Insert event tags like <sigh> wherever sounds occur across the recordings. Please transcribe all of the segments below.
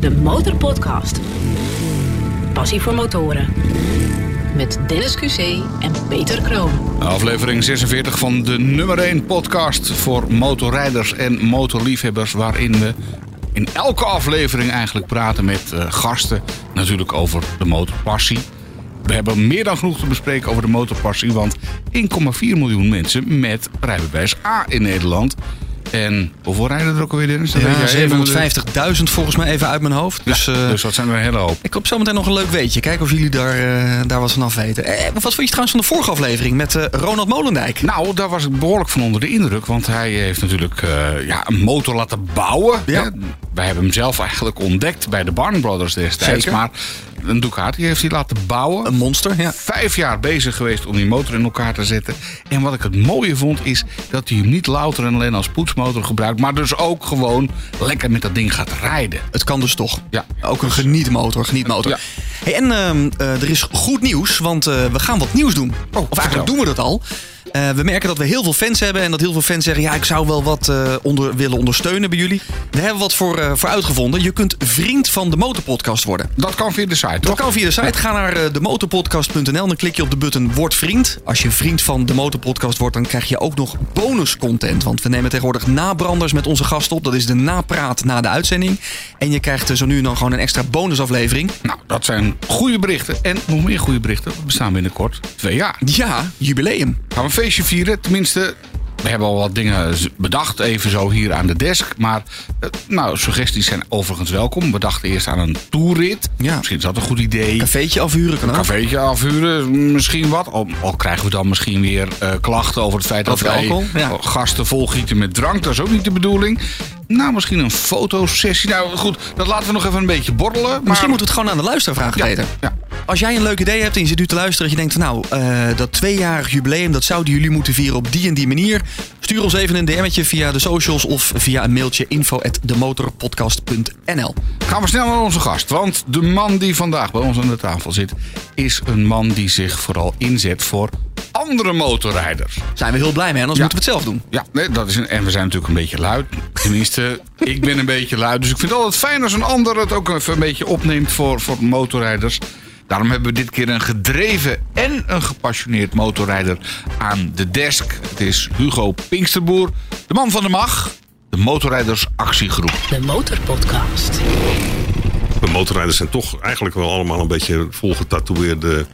de Motorpodcast. Passie voor motoren. Met Dennis QC en Peter Kroon. Aflevering 46 van de nummer 1 podcast voor motorrijders en motorliefhebbers. Waarin we in elke aflevering eigenlijk praten met uh, gasten. Natuurlijk over de motorpassie. We hebben meer dan genoeg te bespreken over de motorpassie. Want 1,4 miljoen mensen met rijbewijs A in Nederland. En hoeveel rijden er ook alweer, Dennis? Dat weet jij Ja, 750.000 volgens mij even uit mijn hoofd. Dus, Ja, eh, dus dat zijn er een hele hoop. ik hoop zometeen nog een leuk weetje. Kijken of jullie daar, eh, daar wat van af weten. Eh, wat vond je trouwens van de vorige aflevering met eh, Ronald Molendijk? Nou, daar was ik behoorlijk van onder de indruk. Want hij heeft natuurlijk ja, een motor laten bouwen. Ja. Hè. Wij hebben hem zelf eigenlijk ontdekt bij de Barn Brothers destijds. Zeker. Maar een Ducati heeft hij laten bouwen. Een monster, ja. Vijf jaar bezig geweest om die motor in elkaar te zetten. En wat ik het mooie vond is dat hij hem niet louter en alleen als poetsmotor gebruikt. Maar dus ook gewoon lekker met dat ding gaat rijden. Het kan dus toch. Ja. Ook een genietmotor, genietmotor. Ja. Hey, en ehm, eh, er is goed nieuws, want eh, we gaan wat nieuws doen. of eigenlijk doen we dat al. Eh, we merken dat we heel veel fans hebben en dat heel veel fans zeggen: ja, ik zou wel wat eh, onder, willen ondersteunen bij jullie. Daar hebben we wat voor, eh, voor uitgevonden. Je kunt vriend van de Motorpodcast worden. Dat kan via de site, Dat kan via de site. Ga naar demotorpodcast.nl. Dan klik je op de button Word vriend. Als je vriend van de Motorpodcast wordt, dan krijg je ook nog bonuscontent. Want we nemen tegenwoordig nabranders met onze gasten op. Dat is de napraat na de uitzending. En je krijgt zo nu en dan gewoon een extra bonusaflevering. Nou, dat zijn goede berichten. En nog meer goede berichten. We bestaan binnenkort twee jaar. Ja, jubileum. Gaan we feestje vieren? Tenminste, we hebben al wat dingen bedacht, even zo hier aan de desk. Maar eh, nou, suggesties zijn overigens welkom. We dachten eerst aan een toerrit. Ja. Misschien is dat een goed idee. Cafeetje afhuren kan Een ook. cafeetje afhuren, misschien wat. Al, al krijgen we dan misschien weer eh, klachten over het feit dat wij alcohol, ja. gasten volgieten met drank. Dat is ook niet de bedoeling. Nou, misschien een fotosessie. Nou goed, dat laten we nog even een beetje borrelen. Maar... Misschien moeten we het gewoon aan de luisteraar vragen, Ja, Peter. ja. Als jij een leuk idee hebt en je zit nu te luisteren... dat je denkt van nou, eh, dat tweejarig jubileum... dat zouden jullie moeten vieren op die en die manier... stuur ons even een DM'tje via de socials... of via een mailtje info@demotorpodcast.nl. Gaan we snel naar onze gast. Want de man die vandaag bij ons aan de tafel zit... is een man die zich vooral inzet voor andere motorrijders. Zijn we heel blij mee, anders Ja. moeten we het zelf doen. Ja, nee, dat is een, en we zijn natuurlijk een beetje luid. Tenminste, <laughs> ik ben een beetje luid. Dus ik vind het altijd fijn als een ander het ook even een beetje opneemt voor, voor motorrijders. Daarom hebben we dit keer een gedreven en een gepassioneerd motorrijder aan de desk. Het is Hugo Pinksterboer, de man van de mag, de Motorrijders Actiegroep. De Motorpodcast. De motorrijders zijn toch eigenlijk wel allemaal een beetje volgetatoeëerde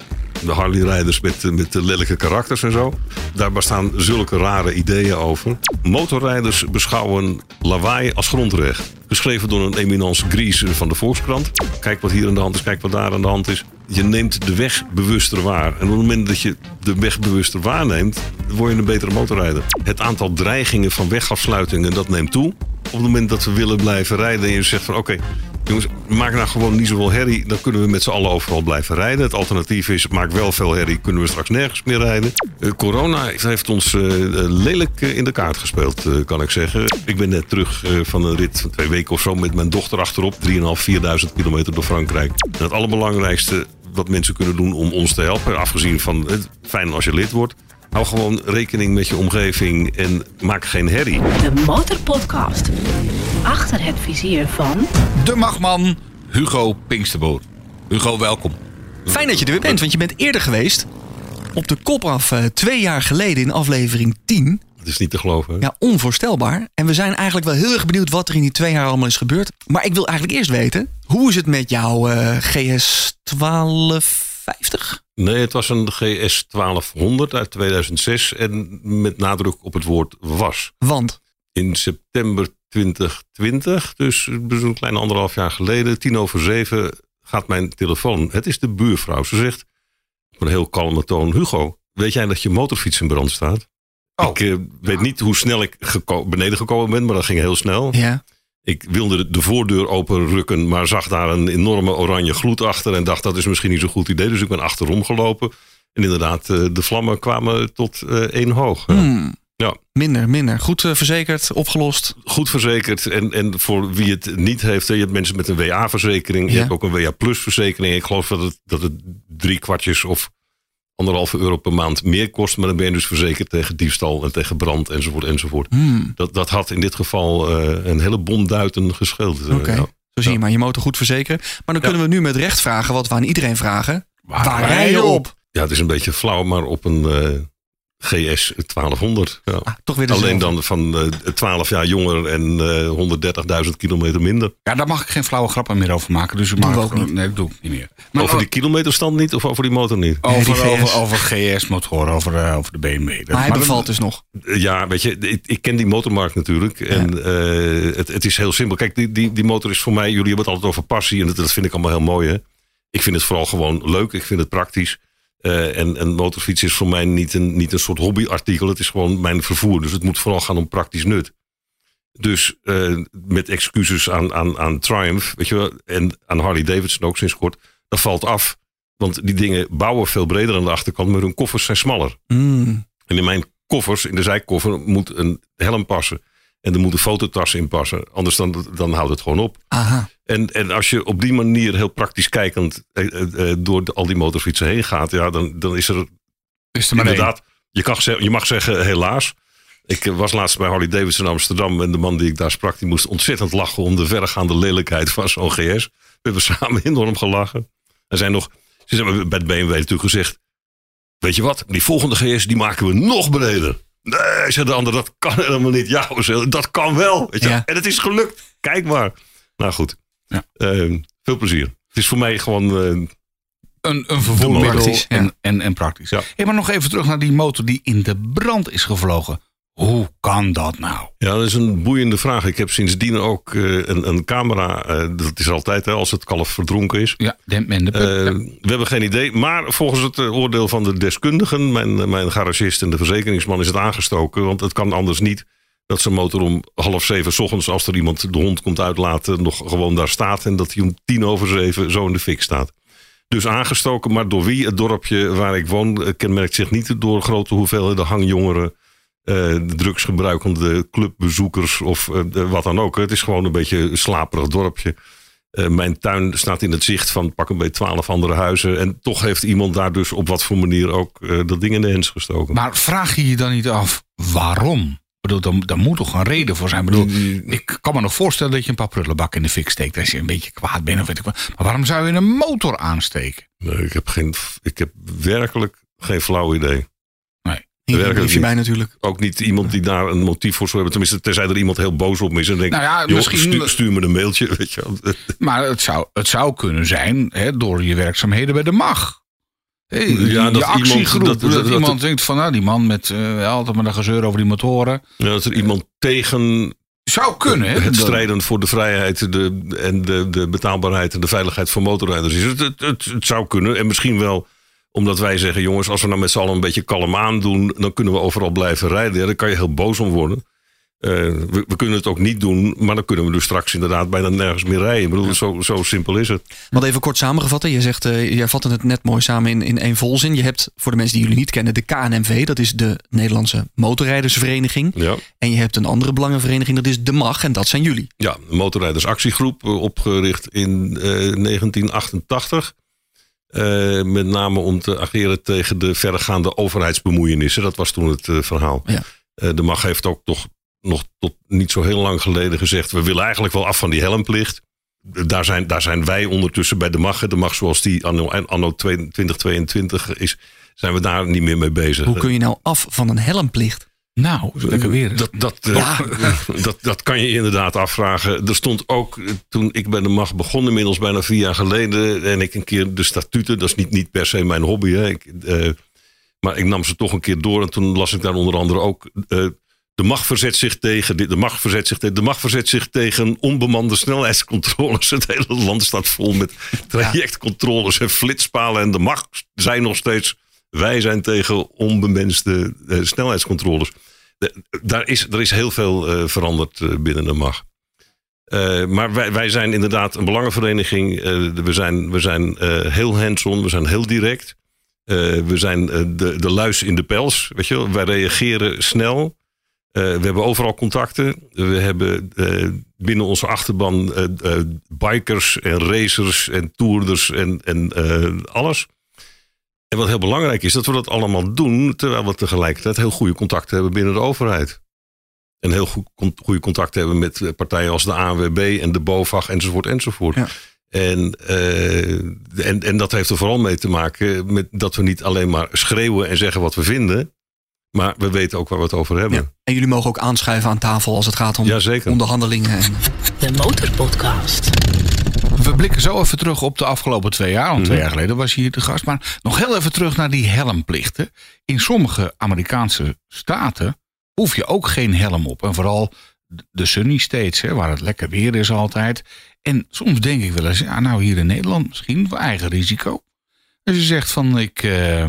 de Harley-rijders met, met de lelijke karakters en zo. Daar bestaan zulke rare ideeën over. Motorrijders beschouwen lawaai als grondrecht. Geschreven door een eminence Gries van de Volkskrant. Kijk wat hier aan de hand is, kijk wat daar aan de hand is. Je neemt de weg bewuster waar. En op het moment dat je de weg bewuster waarneemt, word je een betere motorrijder. Het aantal dreigingen van wegafsluitingen, dat neemt toe. Op het moment dat we willen blijven rijden en je zegt van oké, jongens, maak nou gewoon niet zoveel herrie. Dan kunnen we met z'n allen overal blijven rijden. Het alternatief is, maak wel veel herrie, kunnen we straks nergens meer rijden. Eh, corona heeft ons eh, eh, lelijk in de kaart gespeeld, kan ik zeggen. Ik ben net terug van een rit van twee weken of zo met mijn dochter achterop. 3.500, 4.000 kilometer door Frankrijk. En het allerbelangrijkste wat mensen kunnen doen om ons te helpen, afgezien van het fijn als je lid wordt. Hou gewoon rekening met je omgeving en maak geen herrie. De Motorpodcast. Achter het vizier van... De magman Hugo Pinksterboer. Hugo, welkom. Fijn dat je er weer bent, want je bent eerder geweest. Op de kop af eh, twee jaar geleden in aflevering 10. Het is niet te geloven. hè? Ja, onvoorstelbaar. En we zijn eigenlijk wel heel erg benieuwd wat er in die twee jaar allemaal is gebeurd. Maar ik wil eigenlijk eerst weten, hoe is het met jouw GS 1250? Nee, het was een GS 1200 uit 2006 en met nadruk op het woord was. Want, In september 2020, dus een klein anderhalf jaar geleden, tien over zeven, gaat mijn telefoon. Het is de buurvrouw. Ze zegt op een heel kalme toon: Hugo, weet jij dat je motorfiets in brand staat? Oh. Ik eh, weet niet hoe snel ik geko- beneden gekomen ben, maar dat ging heel snel. ja, Ik wilde de- de voordeur openrukken, maar zag daar een enorme oranje gloed achter. En dacht dat is misschien niet zo'n goed idee. Dus ik ben achterom gelopen. En inderdaad, eh, de vlammen kwamen tot eh, één hoog. hmm, Ja, minder, minder. Goed eh, verzekerd, opgelost. goed verzekerd. En, en voor wie het niet heeft, je hebt mensen met een WA-verzekering. Je Ja. hebt ook een WA-plus-verzekering. Ik geloof dat het, dat het drie kwartjes of anderhalve euro per maand meer kost. Maar dan ben je dus verzekerd tegen diefstal en tegen brand enzovoort enzovoort. Hmm, Dat, dat had in dit geval eh, een hele bon duiten gescheeld. eh, ja. Zo zie je maar je motor goed verzekeren. Maar dan kunnen we nu met recht vragen wat we aan iedereen vragen. Waar rij je op? Ja, het is een beetje flauw, maar op een eh, GS 1200. Ja. Ah, toch weer Alleen dan van eh 12 jaar jonger en eh 130.000 kilometer minder. Ja, daar mag ik geen flauwe grappen meer over maken. Dus u Doen mag ook niet. Nee, dat doe ik niet meer. Maar over die kilometerstand niet of over die motor niet? over, Nee, over, GS. over GS-motoren, over, eh, over de BMW. Dat- Maar hij maar bevalt dus nog. Ja, weet je, ik, ik ken die motormarkt natuurlijk. En eh, het, het is heel simpel. Kijk, die, die, die motor is voor mij, jullie hebben het altijd over passie. En dat, dat vind ik allemaal heel mooi. Hè? Ik vind het vooral gewoon leuk. Ik vind het praktisch. Eh, en een motorfiets is voor mij niet een, niet een soort hobbyartikel. Het is gewoon mijn vervoer. Dus het moet vooral gaan om praktisch nut. Dus eh, met excuses aan, aan, aan Triumph, weet je wel, en aan Harley Davidson ook sinds kort, dat valt af. Want die dingen bouwen veel breder aan de achterkant, maar hun koffers zijn smaller. Mm. En in mijn koffers, in de zijkoffer, moet een helm passen. En er moet een fototas in passen. Anders dan, dan houdt het gewoon op. Aha. En, en als je op die manier heel praktisch kijkend eh, eh, eh, door de- al die motorfietsen heen gaat, ja, dan, dan is er is er maar één. inderdaad, je, kan, je mag zeggen helaas. Ik was laatst bij Harley Davidson in Amsterdam en de man die ik daar sprak, die moest ontzettend lachen om de verregaande lelijkheid van zo'n GS. We hebben samen <laughs> enorm gelachen. Er zijn nog, ze hebben bij de BMW natuurlijk gezegd, weet je wat, die volgende GS die maken we nog breder. Nee, zei de ander, dat kan helemaal niet. Ja, dat kan wel. Weet je? Ja. En het is gelukt. Kijk maar. Nou goed, Ja. Eh, veel plezier. Het is voor mij gewoon eh, Een, een vervoermiddel en, en, en praktisch. Ja. Hey, maar nog even terug naar die motor die in de brand is gevlogen. Hoe kan dat nou? Ja, dat is een boeiende vraag. Ik heb sindsdien ook eh, een, een camera. eh, dat is altijd hè, als het kalf verdronken is. Ja, dempt men de Eh, we hebben geen idee. Maar volgens het oordeel van de deskundigen, mijn, mijn garagist en de verzekeringsman, is het aangestoken. Want het kan anders niet dat zijn motor om half zeven 's ochtends, als er iemand de hond komt uitlaten, nog gewoon daar staat. En dat hij om tien over zeven zo in de fik staat. Dus aangestoken, maar door wie? Het dorpje waar ik woon kenmerkt zich niet door grote hoeveelheden hangjongeren. Eh, de drugsgebruikende clubbezoekers of eh, wat dan ook. Het is gewoon een beetje een slaperig dorpje. Eh, mijn tuin staat in het zicht van pak een beetje twaalf andere huizen. En toch heeft iemand daar dus op wat voor manier ook dat ding in de hens gestoken. Maar vraag je je dan niet af waarom? Ik bedoel, daar, daar moet toch een reden voor zijn. Ik, bedoel, ik kan me nog voorstellen dat je een paar prullenbakken in de fik steekt als je een beetje kwaad bent of weet ik wat. Maar waarom zou je een motor aansteken? Nee, ik, heb geen, ik heb werkelijk geen flauw idee. Briefje niet. bij natuurlijk. Ook niet iemand die daar een motief voor zou hebben. Tenminste, tenzij er iemand heel boos op is. En denkt, Nou ja, joh, misschien- stuur, stuur me een mailtje. <laughs> Weet je. Maar het zou, het zou kunnen zijn hè, door je werkzaamheden bij de MAG. Hey, Ja, die- dat actiegroep. iemand- Dat, dat- dat- iemand denkt van nou, die man met eh, altijd maar een gezeur over die motoren. Ja, dat er iemand tegen Zou kunnen, hè? het strijden voor de vrijheid de, en de, de betaalbaarheid en de veiligheid van motorrijders is. Het, het, het, het zou kunnen. En misschien wel omdat wij zeggen, jongens, als we nou met z'n allen een beetje kalm aandoen, dan kunnen we overal blijven rijden. Ja, daar kan je heel boos om worden. Eh, we, we kunnen het ook niet doen, maar dan kunnen we dus straks inderdaad bijna nergens meer rijden. Ik bedoel, zo, zo simpel is het. Wat even kort samengevat. hè. Je zegt, eh jij vatte het net mooi samen in, in één volzin. Je hebt, voor de mensen die jullie niet kennen, de KNMV. Dat is de Nederlandse Motorrijdersvereniging. Ja. En je hebt een andere belangenvereniging, dat is de MAG. En dat zijn jullie. Ja, motorrijdersactiegroep, eh, opgericht in eh, 1988. Eh, met name om te ageren tegen de verregaande overheidsbemoeienissen. Dat was toen het eh, verhaal. Ja. Eh, de MAG heeft ook toch nog tot niet zo heel lang geleden gezegd... we willen eigenlijk wel af van die helmplicht. Daar zijn, daar zijn wij ondertussen bij de MAG. De MAG zoals die anno, anno 2022 is, zijn we daar niet meer mee bezig. Hoe kun je nou af van een helmplicht? Nou, lekker weer. Dat, dat, eh, <laughs> dat, dat kan je inderdaad afvragen. Er stond ook, eh, toen ik bij de MAG begon, inmiddels bijna vier jaar geleden, en ik een keer de statuten, dat is niet, niet per se mijn hobby, hè, ik, eh, maar ik nam ze toch een keer door en toen las ik daar onder andere ook. de MAG verzet zich tegen, dit, de MAG verzet zich tegen, de MAG verzet zich tegen onbemande snelheidscontroles. <laughs> Het hele land staat vol met trajectcontroles en flitspalen. En de MAG zijn nog steeds, wij zijn tegen onbemenste eh, snelheidscontroles. Daar is, er is heel veel eh, veranderd eh, binnen de MAG. Maar wij, wij zijn inderdaad een belangenvereniging. We zijn, we zijn heel hands-on, we zijn heel direct. We zijn de, de luis in de pels. Weet je wel? Wij reageren snel. We hebben overal contacten. We hebben binnen onze achterban bikers en racers en toerders en, en alles. En wat heel belangrijk is, dat we dat allemaal doen terwijl we tegelijkertijd heel goede contacten hebben binnen de overheid. En heel goed con- goede contact hebben met eh, partijen als de ANWB en de BOVAG enzovoort enzovoort. Ja. En, eh, en, en dat heeft er vooral mee te maken met dat we niet alleen maar schreeuwen en zeggen wat we vinden. Maar we weten ook waar we het over hebben. Ja. En jullie mogen ook aanschuiven aan tafel als het gaat om Jazeker. onderhandelingen. En, De Motorpodcast. We blikken zo even terug op de afgelopen twee jaar. Want twee Mhm. jaar geleden was je hier de gast. Maar nog heel even terug naar die helmplichten. In sommige Amerikaanse staten hoef je ook geen helm op. En vooral de sunny states, hè, waar het lekker weer is altijd. En soms denk ik wel eens, ja, nou hier in Nederland misschien voor eigen risico. Als je zegt van ik, eh,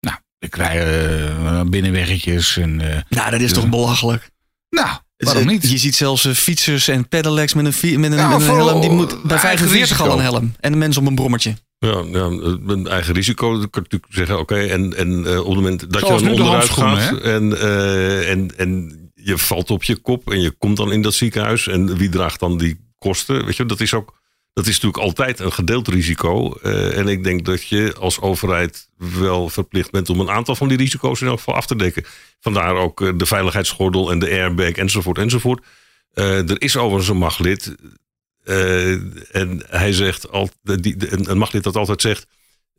nou, ik rij eh, binnenweggetjes en eh, nou, dat is toch belachelijk. nou, waarom niet? Je ziet zelfs eh, fietsers en pedelecs met een, fi- met een, Ja, met een voor- helm. Die moet bij eigen 45 al een helm. En een mens op een brommertje. Ja, ja, een eigen risico. Dan kan je natuurlijk zeggen, oké, en, en eh, op het moment dat Zoals je dan de onderuit gaat en, eh, en, en je valt op je kop en je komt dan in dat ziekenhuis en wie draagt dan die kosten? Weet je, dat is ook, dat is natuurlijk altijd een gedeeld risico. Eh, en ik denk dat je als overheid wel verplicht bent om een aantal van die risico's in elk geval af te dekken. Vandaar ook eh, de veiligheidsgordel en de airbag enzovoort enzovoort. Eh, er is overigens een maglid. en hij zegt al, die, de- een maglid dat altijd zegt.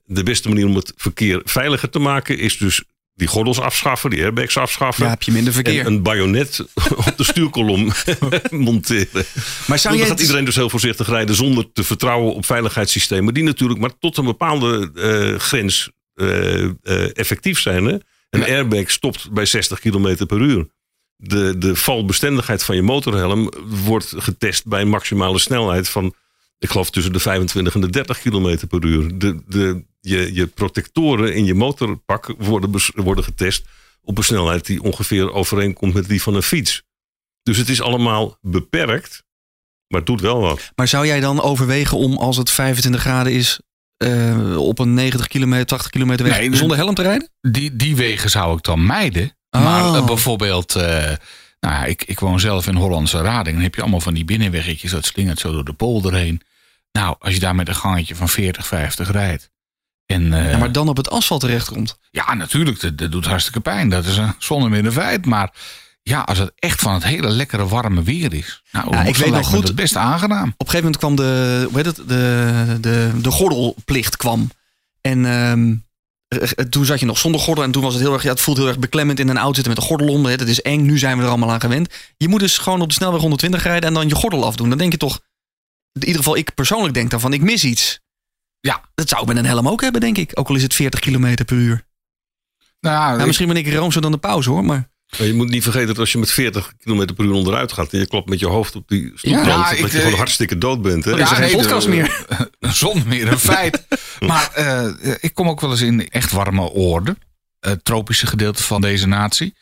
De beste manier om het verkeer veiliger te maken is dus die gordels afschaffen, die airbags afschaffen. Ja, heb je minder verkeer. en een bajonet <laughs> op de stuurkolom <laughs> monteren. maar zou Dan jij gaat iedereen dus heel voorzichtig rijden zonder te vertrouwen op veiligheidssystemen. Die natuurlijk maar tot een bepaalde eh, grens eh, eh, effectief zijn. Hè? Een airbag stopt bij 60 km per uur. De, de valbestendigheid van je motorhelm wordt getest bij een maximale snelheid van, ik geloof tussen de 25 en de 30 km per uur. De, de, je, je protectoren in je motorpak worden, worden getest op een snelheid die ongeveer overeenkomt met die van een fiets. Dus het is allemaal beperkt, maar het doet wel wat. Maar zou jij dan overwegen om als het 25 graden is... eh, op een 90 kilometer, 80 kilometer weg Nee, de- zonder helm te rijden? die, die wegen zou ik dan mijden. Oh. Maar eh, bijvoorbeeld, eh, nou, ja, ik, ik woon zelf in Hollandse Rading. Dan heb je allemaal van die binnenweggetjes. Dat slingert zo door de polder heen. Nou, als je daar met een gangetje van 40, 50 rijdt. En, eh, Ja, maar dan op het asfalt terechtkomt. ja, natuurlijk, dat, dat doet hartstikke pijn. Dat is een zonder meer een feit. Maar ja, als het echt van het hele lekkere warme weer is. Nou, Ja, ik weet nog goed- dat best aangenaam. Op een gegeven moment kwam de, hoe heet het, de, de, de gordelplicht kwam. En ehm, eh, eh, toen zat je nog zonder gordel. En toen was het heel erg, ja, het voelt heel erg beklemmend in een auto zitten met een gordel om. hè. Dat is eng, nu zijn we er allemaal aan gewend. Je moet dus gewoon op de snelweg 120 rijden en dan je gordel afdoen. Dan denk je toch, in ieder geval ik persoonlijk denk dan van, ik mis iets. Ja. Dat zou ik met een helm ook hebben, denk ik. Ook al is het 40 kilometer per uur. Nou, ja, ik- misschien ben ik roomser dan de pauze hoor, maar... Maar je moet niet vergeten dat als je met 40 km per uur onderuit gaat en je klopt met je hoofd op die stoeprand, Ja, dat ik, je gewoon eh, hartstikke dood bent. Hè? Er is er geen podcast meer. <laughs> Zonder meer een feit. <laughs> maar eh, ik kom ook wel eens in echt warme oorden. Het tropische gedeelte van deze natie.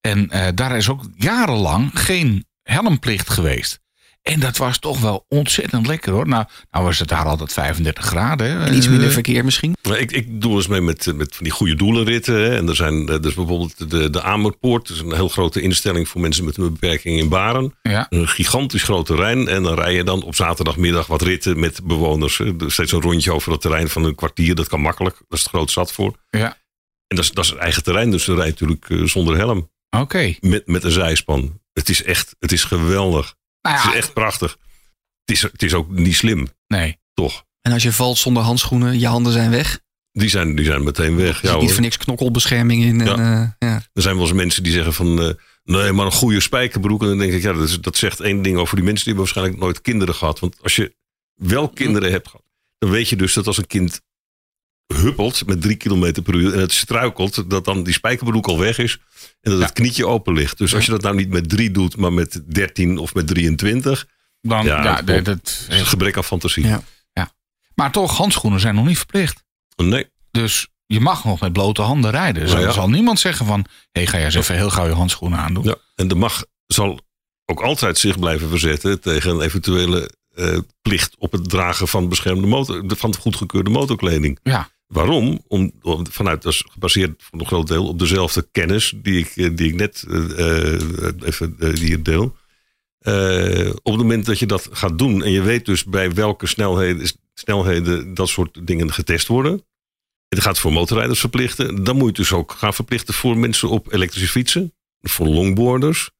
En eh, daar is ook jarenlang geen helmplicht geweest. En dat was toch wel ontzettend lekker hoor. Nou, nou was het daar altijd 35 graden. hè. En iets minder Eh, verkeer misschien. Ik, ik doe eens mee met, met van die goede doelenritten. Hè? En er zijn eh, dus bijvoorbeeld de, de Amerpoort. Dat is een heel grote instelling voor mensen met een beperking in Baren. Ja. Een gigantisch groot terrein. En dan rij je dan op zaterdagmiddag wat ritten met bewoners. Er Steeds een rondje over dat terrein van een kwartier. Dat kan makkelijk. Dat is het groot zat voor. Ja, En dat is, dat is eigen terrein. Dus dan rij je natuurlijk eh, zonder helm. oké. Met, met een zijspan. Het is echt, het is geweldig. Nou Het is echt prachtig. Het is, het is ook niet slim, nee. toch? En als je valt zonder handschoenen, je handen zijn weg. Die zijn, die zijn meteen weg. Er Ja, zit niet hoor. voor niks knokkelbescherming in. En, Ja. eh, ja. Er zijn wel eens mensen die zeggen van... eh, nee, maar een goede spijkerbroek. En dan denk ik, ja, dat, is- dat zegt één ding over die mensen... die hebben waarschijnlijk nooit kinderen gehad. Want als je wel kinderen hebt gehad... dan weet je dus dat als een kind huppelt met drie kilometer per uur... en het struikelt, dat dan die spijkerbroek al weg is... en dat het knietje open ligt. Dus als je dat nou niet met drie doet, maar met 13 of met 23... Dan, Ja, ja, dat is een gebrek aan fantasie. Ja. maar toch, handschoenen zijn nog niet verplicht. Nee, Dus je mag nog met blote handen rijden. Dus Nou ja. zal niemand zeggen van... hé, hey, ga jij eens even heel gauw je handschoenen aandoen. ja. en de mag zal ook altijd zich blijven verzetten... tegen een eventuele eh, plicht op het dragen van beschermde motor... van goedgekeurde motorkleding. Ja. Waarom? Om, om- vanuit, dat is gebaseerd voor een groot deel op dezelfde kennis die ik, eh, die ik net eh, even hier deel. Op het moment dat je dat gaat doen en je weet dus bij welke snelheden, snelheden dat soort dingen getest worden. En het gaat voor motorrijders verplichten. Dan moet je het dus ook gaan verplichten voor mensen op elektrische fietsen, voor longboarders,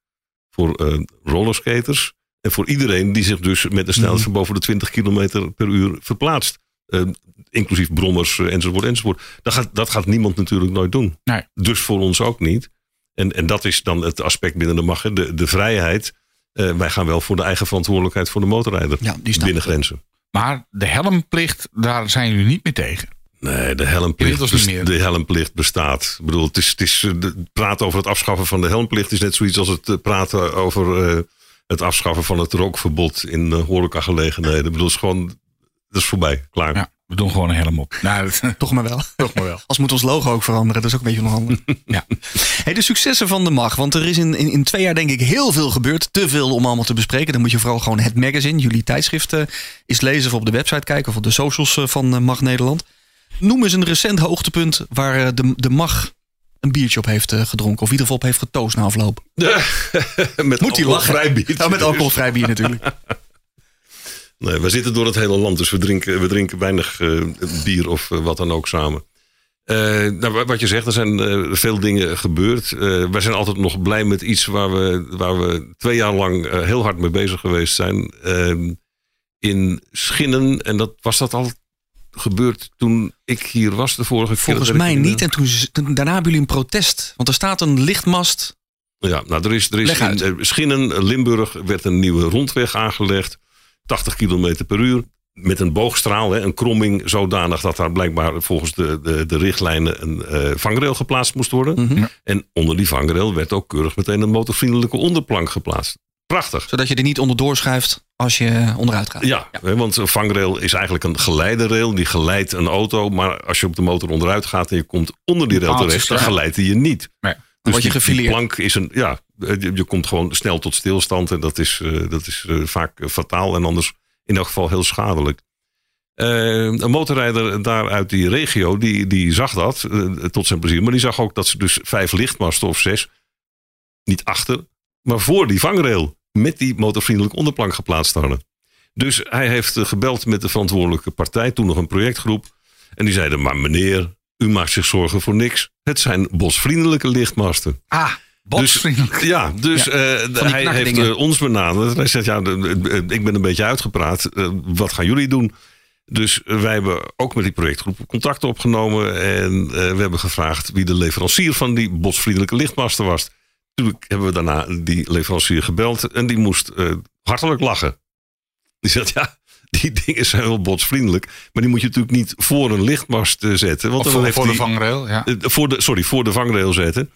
voor rollerskaters. En voor iedereen die zich dus met een snelheid Mhm. van boven de 20 kilometer per uur verplaatst. Eh, inclusief brommers eh, enzovoort enzovoort. Dat gaat, dat gaat niemand natuurlijk nooit doen. Nee. Dus voor ons ook niet. En, en dat is dan het aspect binnen de macht. De, de vrijheid. Eh, wij gaan wel voor de eigen verantwoordelijkheid voor de motorrijder. Ja, die binnen grenzen. Maar de helmplicht, daar zijn jullie niet meer tegen. Nee, de helmplicht, de helmplicht bestaat. Ik bedoel, het is, het is, de- praten over het afschaffen van de helmplicht is net zoiets als het praten over het afschaffen van het rookverbod in uh, horecagelegenheden. Ik bedoel, het is gewoon, dat is voorbij, klaar. Ja, we doen gewoon een helm op. Nou, dat- <laughs> Toch maar wel. toch maar wel. Als moet ons logo ook veranderen. Dat is ook een beetje onhandig. <laughs> Ja. Hey, de successen van de MAG. Want er is in, in, in twee jaar denk ik heel veel gebeurd. Te veel om allemaal te bespreken. Dan moet je vooral gewoon het magazine, jullie tijdschrift, eh, eens lezen of op de website kijken. Of op de socials eh, van eh, MAG Nederland. Noem eens een recent hoogtepunt waar de, de MAG een biertje op heeft eh, gedronken. Of in ieder geval op heeft getoast na afloop. <laughs> met Moet hij lachen? alcoholvrij bier. Ja, met alcoholvrij bier natuurlijk. <laughs> Nee, we zitten door het hele land, dus we drinken, we drinken weinig eh, bier of eh, wat dan ook samen. Nou, wa- wat je zegt, er zijn veel dingen gebeurd. Wij zijn altijd nog blij met iets waar we, waar we twee jaar lang heel hard mee bezig geweest zijn. Ehm, in Schinnen, en dat was dat al gebeurd toen ik hier was de vorige keer. Volgens dat ik mij niet. En toen, toen- daarna hebben jullie een protest. Want er staat een lichtmast. Ja, nou, er is, er is in eh, Schinnen, Limburg, werd een nieuwe rondweg aangelegd. 80 km per uur. Met een boogstraal, hè, een kromming zodanig dat daar blijkbaar volgens de, de, de richtlijnen een eh, vangrail geplaatst moest worden. Mhm. Ja. En onder die vangrail werd ook keurig meteen een motorvriendelijke onderplank geplaatst. Prachtig. Zodat je er niet onderdoor schuift als je onderuit gaat. Ja, want een vangrail is eigenlijk een geleiderail. Die geleidt een auto. Maar als je op de motor onderuit gaat en je komt onder die rail terecht, dan geleidt hij je niet. Nee. Dus word je die- plank is een, ja, je, je komt gewoon snel tot stilstand en dat is, eh, dat is eh, vaak eh, fataal en anders in elk geval heel schadelijk. Eh, een motorrijder daar uit die regio, die, die zag dat eh, tot zijn plezier. Maar die zag ook dat ze dus vijf lichtmasten of zes, niet achter, maar voor die vangrail met die motorvriendelijke onderplank geplaatst hadden. Dus hij heeft eh, gebeld met de verantwoordelijke partij, toen nog een projectgroep. En die zeiden, maar meneer, u maakt zich zorgen voor niks. Het zijn bosvriendelijke lichtmasten. Ah, botsvriendelijk. Ja, dus eh, hij heeft eh, ons benaderd. Hij zegt, ja, ik ben een beetje uitgepraat. Wat gaan jullie doen? Dus wij hebben ook met die projectgroep contact opgenomen. En we hebben gevraagd wie de leverancier van die bosvriendelijke lichtmasten was. Toen hebben we daarna die leverancier gebeld. En die moest eh, hartelijk lachen. Die zegt, ja, die <laughs> dingen zijn wel botsvriendelijk. Maar die moet je natuurlijk niet voor een lichtmast eh, zetten. Want Of dan voor, voor de vangrail, ja. eh, voor de, sorry, voor de vangrail zetten.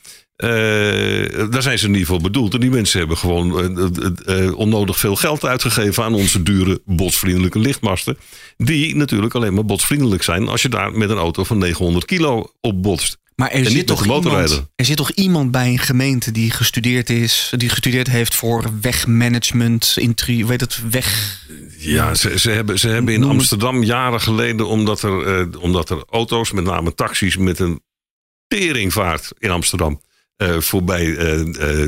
Daar zijn ze niet voor bedoeld. En die mensen hebben gewoon onnodig veel geld uitgegeven aan onze dure botsvriendelijke lichtmasten. Die natuurlijk alleen maar botsvriendelijk zijn als je daar met een auto van 900 kilo op botst. Maar er zit, toch iemand, er zit toch iemand bij een gemeente die gestudeerd is, die gestudeerd heeft voor wegmanagement, intri, weet het, weg. Ja, ze, ze hebben, ze hebben in Amsterdam jaren geleden, omdat er, eh, omdat er auto's, met name taxis, met een teringvaart in Amsterdam. eh, voorbij eh eh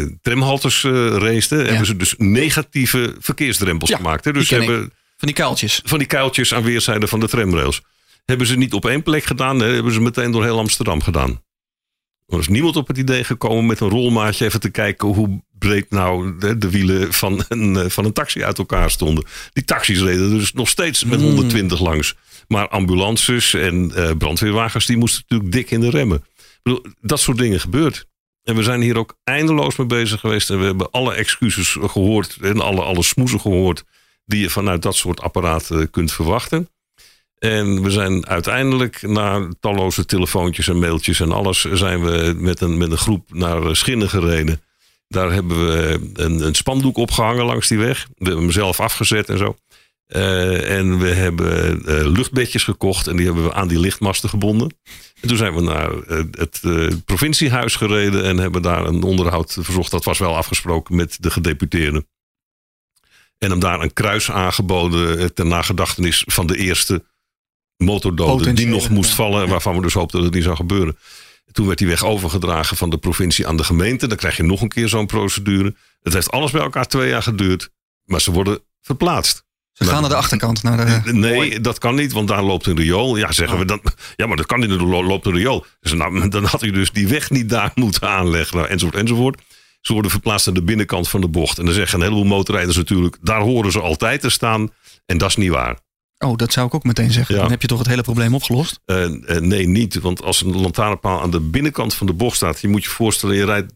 eh, tramhaltes eh raceten, hebben ze dus negatieve verkeersdrempels Ja, gemaakt. Hè? Dus hebben Van die kuiltjes. van die kuiltjes aan weerszijden van de tramrails. Hebben ze niet op één plek gedaan, hebben ze meteen door heel Amsterdam gedaan. Er is niemand op het idee gekomen met een rolmaatje even te kijken hoe breed nou de, de wielen van een, eh, van een taxi uit elkaar stonden. Die taxis reden dus nog steeds met 120 langs. Maar ambulances en eh, brandweerwagens die moesten natuurlijk dik in de remmen. Ik bedoel, dat soort dingen gebeurt. En we zijn hier ook eindeloos mee bezig geweest. En we hebben alle excuses gehoord en alle, alle smoezen gehoord die je vanuit dat soort apparaten kunt verwachten. En we zijn uiteindelijk na talloze telefoontjes en mailtjes en alles, zijn we met een, met een groep naar Schinnen gereden. Daar hebben we een, een spandoek opgehangen langs die weg. We hebben hem zelf afgezet en zo. Eh, en we hebben eh, luchtbedjes gekocht en die hebben we aan die lichtmasten gebonden. En toen zijn we naar eh, het eh, provinciehuis gereden en hebben daar een onderhoud verzocht. Dat was wel afgesproken met de gedeputeerden. En hem daar een kruis aangeboden eh, ter nagedachtenis van de eerste motordode die nog moest ja. vallen. En waarvan we dus hoopten dat het niet zou gebeuren. Toen werd die weg overgedragen van de provincie aan de gemeente. Dan krijg je nog een keer zo'n procedure. Het heeft alles bij elkaar twee jaar geduurd. Maar ze worden verplaatst. Ze gaan naar de achterkant. Naar de, Nee, dat kan niet, want daar loopt een riool. Ja, zeggen we dan. Ja, maar dat kan niet, er lo- loopt een riool. Dus nou, <laughs> dan had u dus die weg niet daar <laughs> moeten aanleggen. Nou, enzovoort, enzovoort. Ze worden verplaatst aan de binnenkant van de bocht. En dan zeggen een heleboel motorrijders natuurlijk, daar horen ze altijd te staan. En dat is niet waar. Oh, dat zou ik ook meteen zeggen. Ja. Dan heb je toch het hele probleem opgelost? Eh, eh, nee, niet. Want als een lantaarnpaal aan de binnenkant van de bocht staat, je moet je voorstellen, je rijdt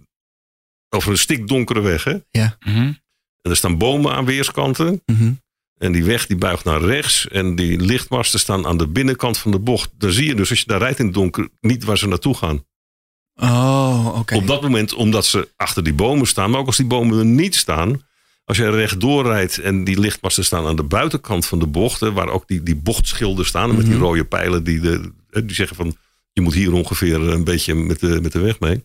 over een stikdonkere weg. Hè? Ja. Mhm. En er staan bomen aan weerskanten. Mhm. En die weg die buigt naar rechts. En die lichtmasten staan aan de binnenkant van de bocht. Dan zie je dus als je daar rijdt in het donker niet waar ze naartoe gaan. Oh, oké. Op dat moment omdat ze achter die bomen staan. Maar ook als die bomen er niet staan. Als je rechtdoor rijdt en die lichtmasten staan aan de buitenkant van de bochten. Waar ook die, die bochtschilden staan. Met die Mhm. rode pijlen die, de, die zeggen van je moet hier ongeveer een beetje met de, met de weg mee.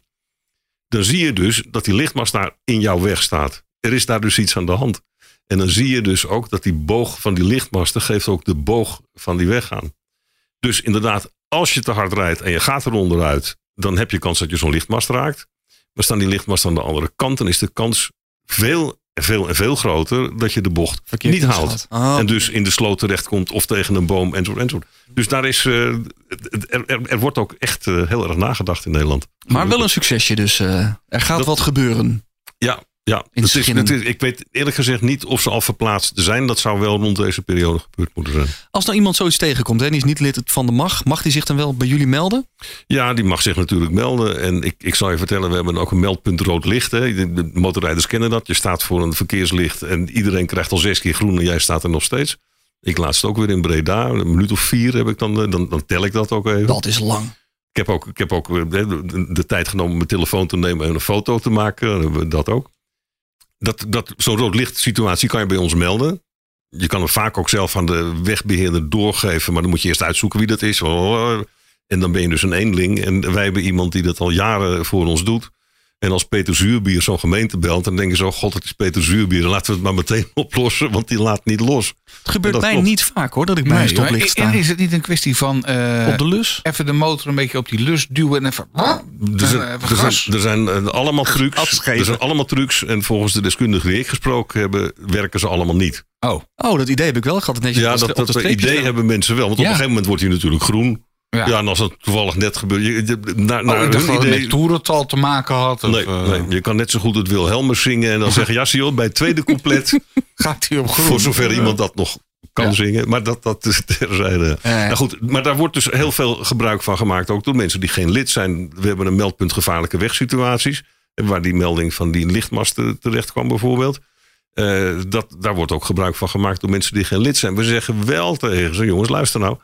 Dan zie je dus dat die lichtmast daar in jouw weg staat. Er is daar dus iets aan de hand. En dan zie je dus ook dat die boog van die lichtmasten geeft ook de boog van die weg aan. Dus inderdaad, als je te hard rijdt en je gaat er onderuit, dan heb je kans dat je zo'n lichtmast raakt. Maar staan die lichtmasten aan de andere kant, dan is de kans veel veel en veel groter dat je de bocht Verkeerd niet haalt. Oh, En dus in de sloot terechtkomt of tegen een boom enzovoort. enzovoort. Dus daar is, eh, er, er, er wordt ook echt eh, heel erg nagedacht in Nederland. maar wel een succesje dus. eh, er gaat Dat- wat gebeuren. Ja, ja. In Het is, het ik weet eerlijk gezegd niet of ze al verplaatst zijn. Dat zou wel rond deze periode gebeurd moeten zijn. Als nou iemand zoiets tegenkomt en die is niet lid van de MAG, mag die zich dan wel bij jullie melden? Ja, die mag zich natuurlijk melden. En ik, ik zal je vertellen, we hebben ook een meldpunt rood licht. Hè. De, de motorrijders kennen dat. Je staat voor een verkeerslicht en iedereen krijgt al zes keer groen en jij staat er nog steeds. Ik laatst ook weer in Breda. Een minuut of vier heb ik dan, eh, dan, dan tel ik dat ook even. Dat is lang. Ik heb ook, ik heb ook eh, de, tijd genomen om mijn telefoon te nemen en een foto te maken. Dat ook. Dat, dat, Zo'n rood licht situatie kan je bij ons melden. Je kan hem vaak ook zelf aan de wegbeheerder doorgeven. Maar dan moet je eerst uitzoeken wie dat is. En dan ben je dus een eenling. En wij hebben iemand die dat al jaren voor ons doet. En als Peter Zuurbier zo'n gemeente belt, dan denken ze: oh god, het is Peter Zuurbier. Dan laten we het maar meteen <laughs> oplossen, want die laat niet los. Het gebeurt mij klopt. niet vaak hoor, dat ik bij Nee, maar stoplicht sta. en is het niet een kwestie van eh, Op de lus? even de motor een beetje op die lus duwen en even... Er zijn, Eh, even er zijn, er zijn eh, allemaal trucs. Er zijn allemaal trucs. En volgens de deskundigen die ik gesproken heb, werken ze allemaal niet. Oh, Oh, dat idee heb ik wel. Ik had het netjes Ja, dat, dat idee hebben mensen wel. Want op een gegeven moment wordt hij natuurlijk groen. Ja. Ja, en als dat toevallig net gebeurt. Je, je- naar, Oh, naar ik dacht hun dat het idee. met toerental te maken had. Of, Nee, eh, nee, je kan net zo goed het Wilhelmus zingen en dan <laughs> zeggen: Ja, zie je bij het tweede couplet. <laughs> Gaat hij op groen? voor zover iemand dat nog kan Ja. zingen. Maar dat, dat is <laughs> terzijde. Nou goed, maar daar wordt dus heel veel gebruik van gemaakt. Ook door mensen die geen lid zijn. We hebben een meldpunt gevaarlijke wegsituaties. Waar die melding van die lichtmasten terecht kwam bijvoorbeeld. Eh, dat, daar wordt ook gebruik van gemaakt door mensen die geen lid zijn. We zeggen wel tegen ze, jongens, luister nou.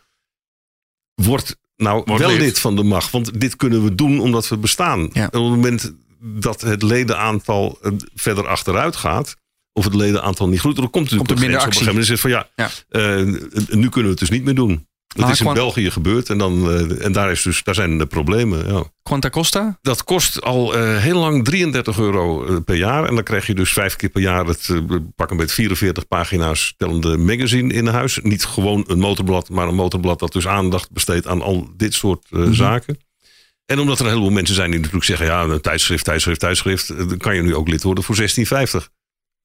Word nou Word wel lid. lid. van de macht. Want dit kunnen we doen omdat we bestaan. Ja. En op het moment dat het ledenaantal eh, verder achteruit gaat... of het ledenaantal niet groeit... dan komt natuurlijk Komt er een minder grens op een gegeven moment. Is het van ja, eh, nu kunnen we het dus niet meer doen. Dat is in België gebeurd en, dan, eh, en daar, is dus, daar zijn de problemen. Ja. Quanta Costa? Dat kost al eh, heel lang 33 euro eh, per jaar. En dan krijg je dus vijf keer per jaar het pak een beetje 44 pagina's tellende magazine in huis. Niet gewoon een motorblad, maar een motorblad dat dus aandacht besteedt aan al dit soort eh, zaken. En omdat er een heleboel mensen zijn die natuurlijk zeggen: ja, een tijdschrift, tijdschrift, tijdschrift. Dan kan je nu ook lid worden voor 16,50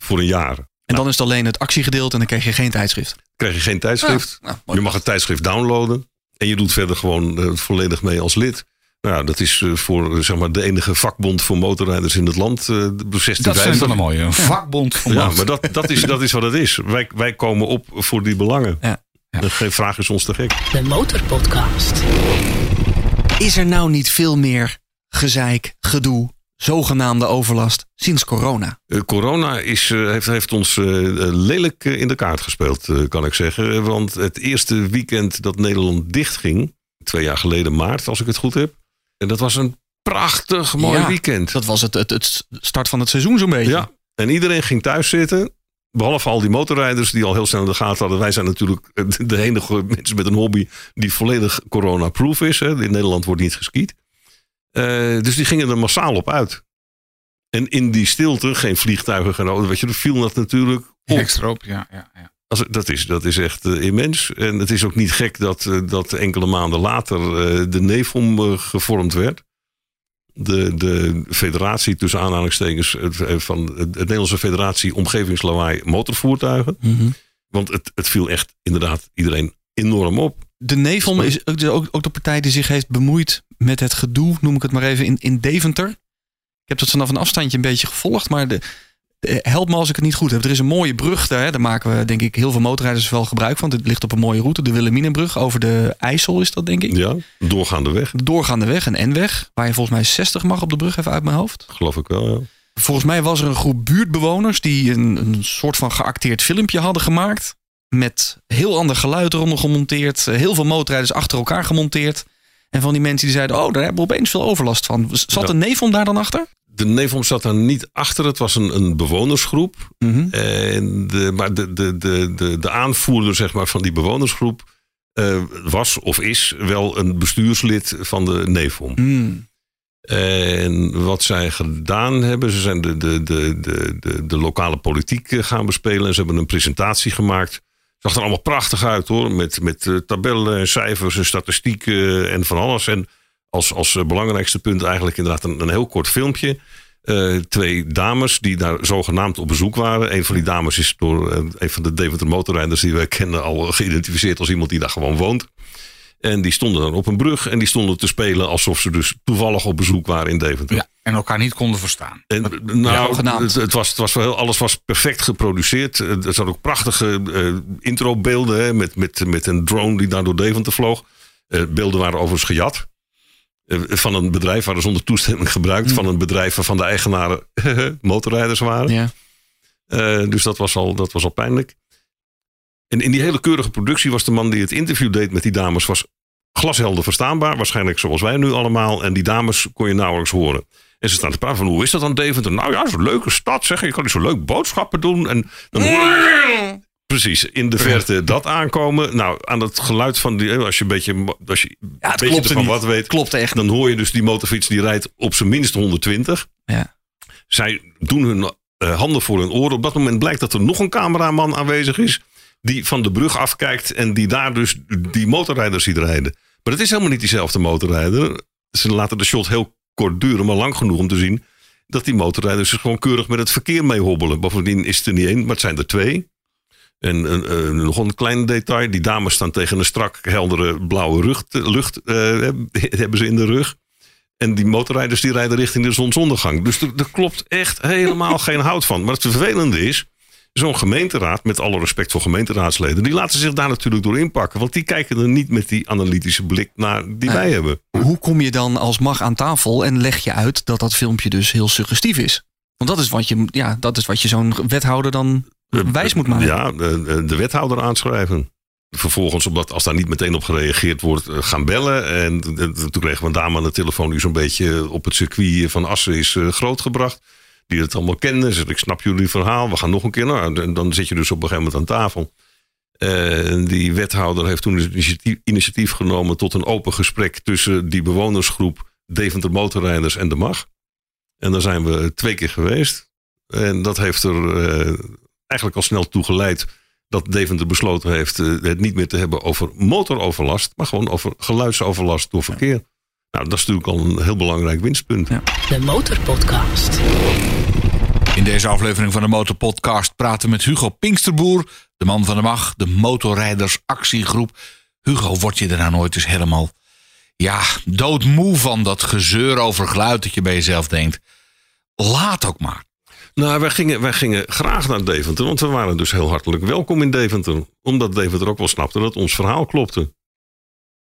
voor een jaar. En dan is het alleen het actiegedeelte en dan krijg je geen tijdschrift. krijg je geen tijdschrift. Nou. Je mag het tijdschrift downloaden. En je doet verder gewoon eh, volledig mee als lid. Nou, ja, dat is eh, voor eh, zeg maar, de enige vakbond voor motorrijders in het land. eh, de Dat vind 1650. ik wel een mooie. Een vakbond van Ja, maar dat, dat, is, dat is wat het is. Wij, wij komen op voor die belangen. Ja. De Geen vraag is ons te gek. De Motorpodcast. Is er nou niet veel meer gezeik, gedoe, zogenaamde overlast sinds corona? Eh, corona is, eh, heeft, heeft ons eh, lelijk in de kaart gespeeld, kan ik zeggen. Want het eerste weekend dat Nederland dichtging, twee jaar geleden maart, als ik het goed heb. En dat was een prachtig mooi Ja, weekend. Dat was het, het, het start van het seizoen zo'n beetje. Ja, en iedereen ging thuis zitten. Behalve al die motorrijders die al heel snel in de gaten hadden. Wij zijn natuurlijk de enige mensen met een hobby die volledig corona-proof is. Hè. In Nederland wordt niet geskiet. Eh, dus die gingen er massaal op uit. En in die stilte, geen vliegtuigen, auto, weet je, er viel dat natuurlijk op. Extra op, ja. ja, ja. Dat, is, dat is echt eh, immens. En het is ook niet gek dat, eh, dat enkele maanden later de NEFOM gevormd werd. De, de federatie, tussen aanhalingstekens, van de Nederlandse Federatie Omgevingslawaai Motorvoertuigen. Mhm. Want het, het viel echt inderdaad iedereen enorm op. De NEVOM is ook, ook, ook de partij die zich heeft bemoeid met het gedoe, noem ik het maar even, in, in Deventer. Ik heb dat vanaf een afstandje een beetje gevolgd, maar de, help me als ik het niet goed heb. Er is een mooie brug daar. Daar maken we denk ik heel veel motorrijders wel gebruik van. Het ligt op een mooie route. De Willeminenbrug over de IJssel is dat denk ik. Ja, doorgaande weg. De doorgaande weg, een N-weg. Waar je volgens mij 60 mag op de brug, even uit mijn hoofd. Geloof ik wel, ja. Volgens mij was er een groep buurtbewoners die een, een soort van geacteerd filmpje hadden gemaakt. Met heel ander geluid eronder gemonteerd. Heel veel motorrijders achter elkaar gemonteerd. En van die mensen die zeiden, oh, daar hebben we opeens veel overlast van. Zat een neefom daar dan achter? De Nevom zat daar niet achter. Het was een, een bewonersgroep. Mhm. En de, maar de, de, de, de, de aanvoerder zeg maar, van die bewonersgroep eh, was of is wel een bestuurslid van de Nevom. Hmm. En wat zij gedaan hebben, ze zijn de, de, de, de, de, de lokale politiek eh, gaan bespelen. En ze hebben een presentatie gemaakt. Zag er allemaal prachtig uit hoor. Met, met eh, tabellen en cijfers en statistieken en van alles. En als, als eh, belangrijkste punt eigenlijk inderdaad een, heel kort filmpje. Eh, twee dames die daar zogenaamd op bezoek waren. Een van die dames is door een van de Deventer motorrijders die wij kennen al geïdentificeerd als iemand die daar gewoon woont. En die stonden dan op een brug en die stonden te spelen alsof ze dus toevallig op bezoek waren in Deventer. Ja, en elkaar niet konden verstaan. En, nou, zogenaamd. het, het was, het was wel heel, alles was perfect geproduceerd. Eh, Er zaten ook prachtige eh, introbeelden hè, met, met, met een drone die daar door Deventer vloog. Eh, beelden waren overigens gejat. Eh, van een bedrijf, waren zonder toestemming gebruikt. Van een bedrijf waarvan de eigenaren <laughs> motorrijders waren. Ja. Eh, dus dat was, al, dat was al pijnlijk. En in die hele keurige productie was de man die het interview deed met die dames... was glashelder verstaanbaar. Waarschijnlijk zoals wij nu allemaal. En die dames kon je nauwelijks horen. En ze staan te praten van hoe is dat dan Deventer? Nou ja, een leuke stad zeg. Je kan niet zo leuk boodschappen doen. En dan Precies, in de verte dat aankomen. Nou, aan het geluid van die... Als je een beetje, als je Ja, het beetje wat weet... Klopt echt. dan hoor je dus die motorfiets die rijdt op zijn minst 120. Ja. Zij doen hun eh, handen voor hun oren. Op dat moment blijkt dat er nog een cameraman aanwezig is. Die van de brug afkijkt en die daar dus die motorrijders ziet rijden. Maar het is helemaal niet diezelfde motorrijder. Ze laten de shot heel kort duren, maar lang genoeg om te zien. Dat die motorrijders gewoon keurig met het verkeer mee hobbelen. Bovendien is het er niet één, maar het zijn er twee. En eh, eh, nog een klein detail. Die dames staan tegen een strak heldere blauwe rug, lucht. eh, hebben ze in de rug. En die motorrijders die rijden richting de zonsondergang. Dus er, er klopt echt helemaal geen hout van. Maar het vervelende is, zo'n gemeenteraad, met alle respect voor gemeenteraadsleden, die laten zich daar natuurlijk door inpakken. Want die kijken er niet met die analytische blik naar die wij hebben. Hoe kom je dan als mag aan tafel en leg je uit dat dat filmpje dus heel suggestief is? Want dat is wat je, ja, dat is wat je zo'n wethouder dan wijs moet maken. Ja, de, de wethouder aanschrijven. Vervolgens, omdat als daar niet meteen op gereageerd wordt, eh, gaan bellen. En eh, toen kregen we een dame aan de telefoon die zo'n beetje op het circuit van Assen is eh, grootgebracht. Die het allemaal kende. Ze zei, ik snap jullie verhaal, we gaan nog een keer. Nou, dan zit je dus op een gegeven moment aan tafel. Eh, En die wethouder heeft toen het initiatief, initiatief genomen tot een open gesprek tussen die bewonersgroep Deventer Motorrijders en de MAG. En daar zijn we twee keer geweest. En dat heeft er eh, eigenlijk al snel toe geleid dat Deventer besloten heeft eh, het niet meer te hebben over motoroverlast, maar gewoon over geluidsoverlast door verkeer. Nou, dat is natuurlijk al een heel belangrijk winstpunt. De Motorpodcast. In deze aflevering van de Motorpodcast praten we met Hugo Pinksterboer, de man van de mag, de motorrijders actiegroep. Hugo, word je er nou nooit eens helemaal ja, doodmoe van dat gezeur over geluid dat je bij jezelf denkt. Laat ook maar. Nou, wij gingen, wij gingen graag naar Deventer, want we waren dus heel hartelijk welkom in Deventer. Omdat Deventer ook wel snapte dat ons verhaal klopte.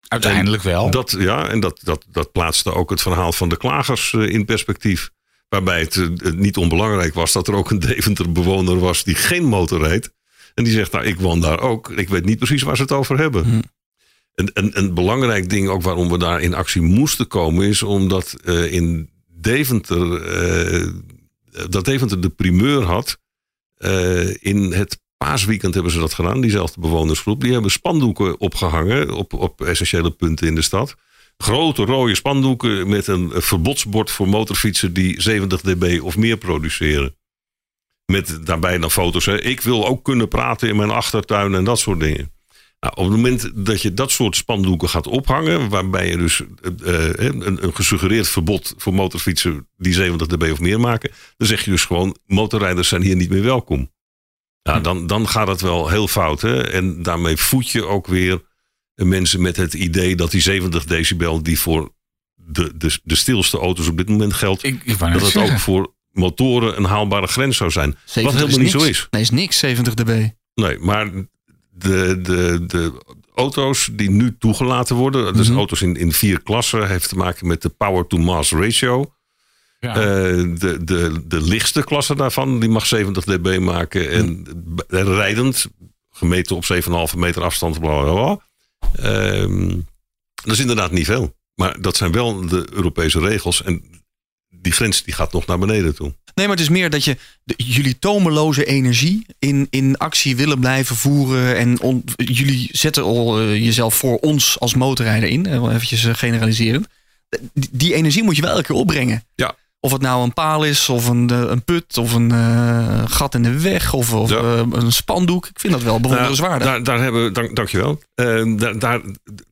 Uiteindelijk wel. Dat, ja, en dat, dat, dat plaatste ook het verhaal van de klagers eh, in perspectief. Waarbij het eh, het niet onbelangrijk was dat er ook een Deventer bewoner was die geen motor reed. En die zegt, nou, ik woon daar ook. Ik weet niet precies waar ze het over hebben. Hm. En een, een belangrijk ding ook waarom we daar in actie moesten komen... is omdat eh, in Deventer, eh, dat Deventer de primeur had... in het paasweekend hebben ze dat gedaan, diezelfde bewonersgroep. Die hebben spandoeken opgehangen op, op essentiële punten in de stad. Grote rode spandoeken met een verbodsbord voor motorfietsen die 70 dB of meer produceren. Met daarbij dan foto's. Hè. Ik wil ook kunnen praten in mijn achtertuin en dat soort dingen. Nou, op het moment dat je dat soort spandoeken gaat ophangen, waarbij je dus eh, eh, een, een gesuggereerd verbod voor motorfietsen die 70 dB of meer maken, dan zeg je dus gewoon: motorrijders zijn hier niet meer welkom. Ja, dan, dan gaat het wel heel fout. Hè? En daarmee voed je ook weer mensen met het idee dat die 70 decibel die voor de, de, de stilste auto's op dit moment geldt. Ik, ik wou dat het ook voor motoren een haalbare grens zou zijn. 70 Wat helemaal niet zo is. Nee, is niks, 70 dB. Nee, maar de, de, de auto's die nu toegelaten worden, dus Mhm. auto's in, in vier klassen, heeft te maken met de power to mass ratio. Ja. Eh, de, de, de lichtste klasse daarvan, die mag 70 dB maken. En b- rijdend, gemeten op 7,5 meter afstand, bla bla bla. Ehm, dat is inderdaad niet veel. Maar dat zijn wel de Europese regels. En die grens die gaat nog naar beneden toe. Nee, maar het is meer dat je de- jullie tomeloze energie in, in actie willen blijven voeren. En on- jullie zetten al eh, jezelf voor ons als motorrijder in. eh, wel eventjes eh, generaliserend. Die, die energie moet je wel elke keer opbrengen. Ja. Of het nou een paal is, of een, eh, een put, of een eh, gat in de weg, of, of Ja. eh, een spandoek. Ik vind dat wel bewonderenswaardig. Nou, daar, daar hebben, dank, dankjewel. Eh, daar, daar,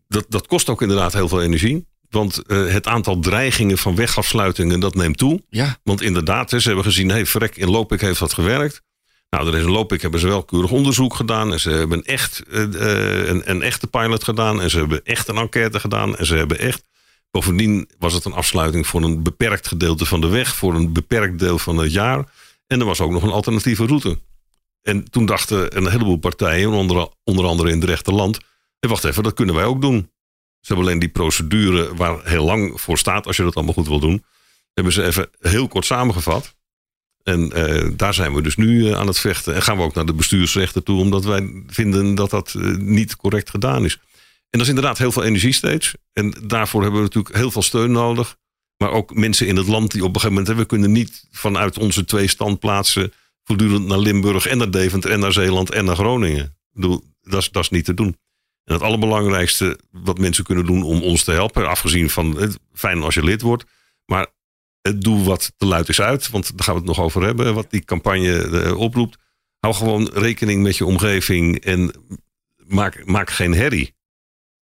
dat, dat kost ook inderdaad heel veel energie. Want het aantal dreigingen van wegafsluitingen, dat neemt toe. ja, Want inderdaad, ze hebben gezien, hey, verrek, in Lopik heeft dat gewerkt. Nou, er is in Lopik hebben ze wel keurig onderzoek gedaan. En ze hebben echt een, een echte pilot gedaan. En ze hebben echt een enquête gedaan. En ze hebben echt... Bovendien was het een afsluiting voor een beperkt gedeelte van de weg. Voor een beperkt deel van het jaar. En er was ook nog een alternatieve route. En toen dachten een heleboel partijen, onder, onder andere in het rechterland... Hey, wacht even, dat kunnen wij ook doen. Ze hebben alleen die procedure waar heel lang voor staat... als je dat allemaal goed wil doen... hebben ze even heel kort samengevat. En eh, daar zijn we dus nu eh, aan het vechten. En gaan we ook naar de bestuursrechter toe... omdat wij vinden dat dat eh, niet correct gedaan is. En dat is inderdaad heel veel energie steeds. En daarvoor hebben we natuurlijk heel veel steun nodig. Maar ook mensen in het land die op een gegeven moment... we kunnen niet vanuit onze twee standplaatsen... voortdurend naar Limburg en naar Deventer en naar Zeeland en naar Groningen. Dat is, dat is niet te doen. En het allerbelangrijkste wat mensen kunnen doen om ons te helpen... afgezien van het fijn als je lid wordt... maar doe wat te luid is uit, want daar gaan we het nog over hebben, wat die campagne eh, oproept. Hou gewoon rekening met je omgeving en maak, maak geen herrie.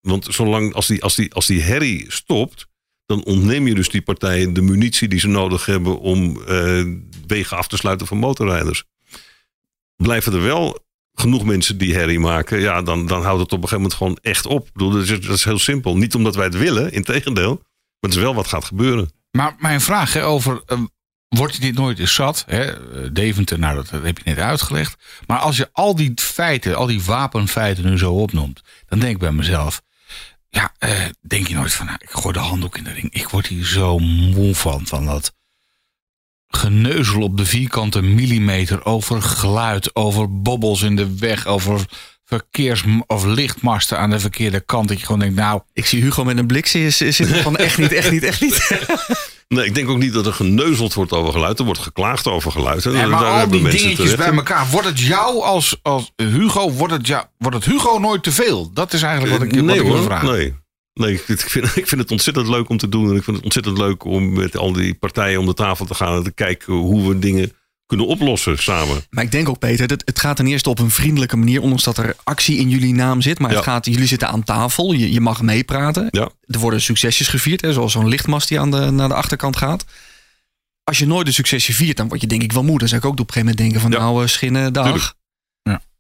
Want zolang als die, als, die, als die herrie stopt, dan ontneem je dus die partijen de munitie die ze nodig hebben om eh, wegen af te sluiten voor motorrijders. Blijven er wel genoeg mensen die herrie maken, ja, dan, dan houdt het op een gegeven moment gewoon echt op. Bedoel, dat, is, dat is heel simpel. Niet omdat wij het willen, in tegendeel, maar het is wel wat gaat gebeuren. Maar mijn vraag hè, over. eh, wordt je dit nooit eens zat? Hè? Deventer, nou dat, dat heb je net uitgelegd. Maar als je al die feiten, al die wapenfeiten nu zo opnoemt. dan denk ik bij mezelf. Ja, eh, denk je nooit van. Nou, ik gooi de handdoek in de ring. Ik word hier zo moe van. Van dat geneuzel op de vierkante millimeter. Over geluid, over bobbels in de weg. Over verkeers- of lichtmasten aan de verkeerde kant. Dat je gewoon denkt, nou. ik zie Hugo met een blik zitten zitten van echt niet, echt niet, echt niet. <laughs> Nee, ik denk ook niet dat er geneuzeld wordt over geluid. Er wordt geklaagd over geluid. En daar maar al die dingetjes terecht bij elkaar. Wordt het jou als, als Hugo, wordt het, jou, wordt het Hugo nooit te veel? Dat is eigenlijk wat ik, wat nee ik wil hoor, vragen. nee. Nee, ik vind, ik vind het ontzettend leuk om te doen. En ik vind het ontzettend leuk om met al die partijen om de tafel te gaan. En te kijken hoe we dingen kunnen oplossen samen. Maar ik denk ook, Peter, het, het gaat ten eerste op een vriendelijke manier, ondanks dat er actie in jullie naam zit. Maar het gaat, jullie zitten aan tafel, je, je mag meepraten. Ja. Er worden succesjes gevierd, hè, zoals zo'n lichtmast die aan de, naar de achterkant gaat. Als je nooit een succesje viert, dan word je denk ik wel moe. Dan zou ik ook op een gegeven moment denken van Ja. nou, eh, schinnen, dag. Tuurlijk.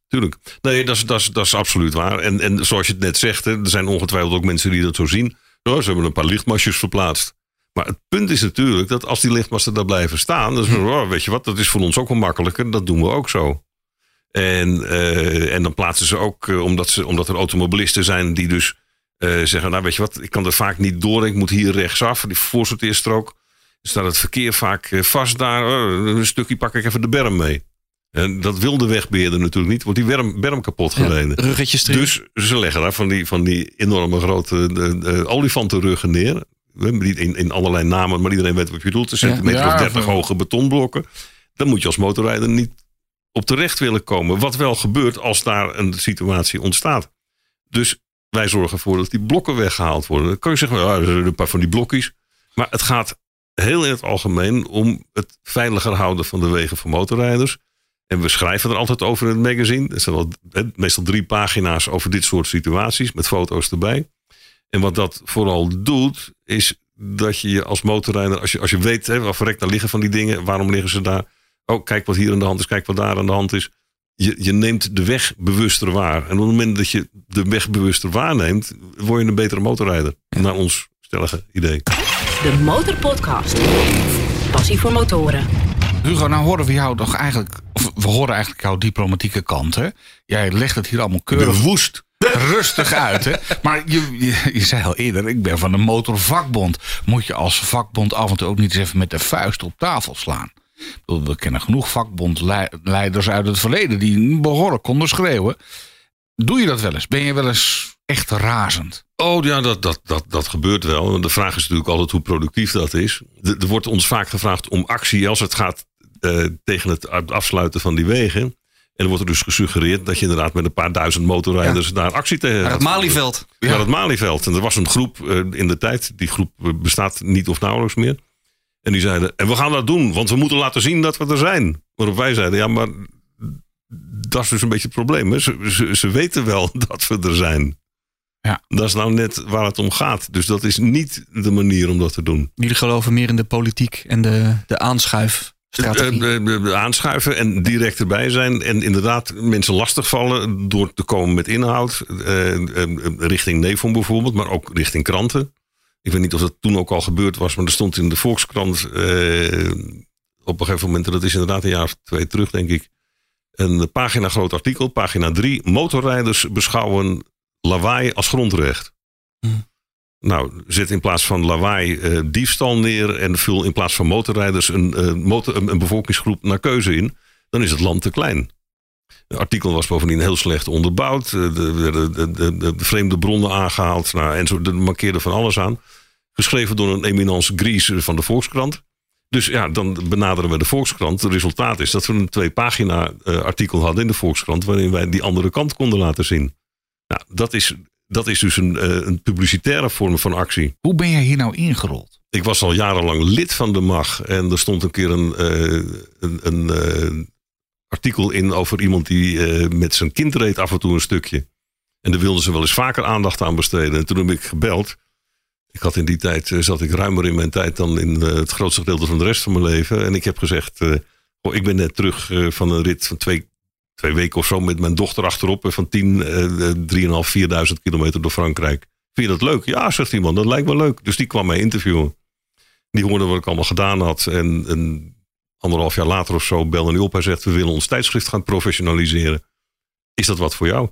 Tuurlijk. Nee, dat is, dat is, dat is absoluut waar. En, en zoals je het net zegt, hè, er zijn ongetwijfeld ook mensen die dat zo zien. Nou, ze hebben een paar lichtmastjes verplaatst. Maar het punt is natuurlijk dat als die lichtmasten daar blijven staan, dan is het, oh, weet je wat, dat is voor ons ook wel makkelijker. Dat doen we ook zo. En, eh, en dan plaatsen ze ook, eh, omdat, ze, omdat er automobilisten zijn die dus eh, zeggen, nou weet je wat, ik kan er vaak niet door, ik moet hier rechtsaf, die voorsorteerstrook. Staat het verkeer vaak vast daar, oh, een stukje pak ik even de berm mee. En dat wil de wegbeheerder natuurlijk niet, wordt die berm, berm kapot Ja, gereden. ruggetjes terug. Dus ze leggen daar van die, van die enorme grote eh, olifantenruggen neer. In, in allerlei namen, maar iedereen weet wat je bedoelt. Een centimeter Ja, of 30 van- hoge betonblokken. Dan moet je als motorrijder niet op terecht willen komen. Wat wel gebeurt als daar een situatie ontstaat. Dus wij zorgen ervoor dat die blokken weggehaald worden. Dan kan je zeggen, ja, er zijn een paar van die blokjes. Maar het gaat heel in het algemeen om het veiliger houden van de wegen voor motorrijders. En we schrijven er altijd over in het magazine. Er zijn meestal drie pagina's over dit soort situaties met foto's erbij. En wat dat vooral doet, is dat je je als motorrijder, als je, als je weet, hè, waar verrekt daar liggen van die dingen, waarom liggen ze daar? Oh, kijk wat hier aan de hand is, kijk wat daar aan de hand is. Je, je neemt de weg bewuster waar. En op het moment dat je de weg bewuster waarneemt, word je een betere motorrijder. Naar ons stellige idee. De Motorpodcast. Passie voor motoren. Hugo, nou horen we jou toch eigenlijk... Of we horen eigenlijk jouw diplomatieke kant, hè? Jij legt het hier allemaal keurig woest. Rustig uit, hè? Maar je, je, zei al eerder, ik ben van de motorvakbond. Moet je als vakbond af en toe ook niet eens even met de vuist op tafel slaan? We kennen genoeg vakbondleiders uit het verleden... die behoorlijk konden schreeuwen. Doe je dat wel eens? Ben je wel eens echt razend? Oh ja, dat, dat, dat, dat gebeurt wel. De vraag is natuurlijk altijd hoe productief dat is. Er er wordt ons vaak gevraagd om actie als het gaat eh, tegen het afsluiten van die wegen. En er wordt er dus gesuggereerd dat je inderdaad met een paar duizend motorrijders daar actie tegen Naar het Malieveld. Naar het Malieveld. En er was een groep eh, in de tijd, die groep eh, bestaat niet of nauwelijks meer. En die zeiden, en we gaan dat doen, want we moeten laten zien dat we er zijn. Waarop wij zeiden, ja, maar dat is dus een beetje het probleem. Hè? Ze, ze, ze weten wel <laughs> dat we er zijn. Ja. Dat is nou net waar het om gaat. Dus dat is niet de manier om dat te doen. Jullie geloven meer in de politiek en de, de aanschuifstrategie. Eh, de- de aanschuiven en direct erbij zijn. En inderdaad mensen lastigvallen door te komen met inhoud. eh, eh, richting Nevon bijvoorbeeld, maar ook richting kranten. Ik weet niet of dat toen ook al gebeurd was, maar er stond in de Volkskrant eh, op een gegeven moment, en dat is inderdaad een jaar of twee terug denk ik, een pagina groot artikel, pagina 3. Motorrijders beschouwen lawaai als grondrecht. Hmm. Nou, zet in plaats van lawaai eh, diefstal neer en vul in plaats van motorrijders een, eh, motor, een, bevolkingsgroep naar keuze in, dan is het land te klein. Het artikel was bovendien heel slecht onderbouwd. Eh, Er werden de, de vreemde bronnen aangehaald. Nou, en zo er markeerde van alles aan. Geschreven door een eminence Gries van de Volkskrant. Dus ja, dan benaderen we de Volkskrant. Het resultaat is dat we een twee pagina eh, artikel hadden in de Volkskrant... waarin wij die andere kant konden laten zien. Nou, dat is, dat is dus een, eh, een publicitaire vorm van actie. Hoe ben jij hier nou ingerold? Ik was al jarenlang lid van de MAG. En er stond een keer een, eh, een, een eh, artikel in over iemand die met zijn kind reed af en toe een stukje. En daar wilden ze wel eens vaker aandacht aan besteden. En toen heb ik gebeld. Ik had in die tijd, zat ik ruimer in mijn tijd dan in het grootste gedeelte van de rest van mijn leven. En ik heb gezegd, oh, ik ben net terug van een rit van twee, twee weken of zo met mijn dochter achterop. Van 10, eh, eh, 3.500, 4.000 kilometer door Frankrijk. Vind je dat leuk? Ja, zegt iemand, dat lijkt me leuk. Dus die kwam mij interviewen. Die hoorde wat ik allemaal gedaan had. En, en anderhalf jaar later of zo belde hij op. Hij zegt, we willen ons tijdschrift gaan professionaliseren. Is dat wat voor jou?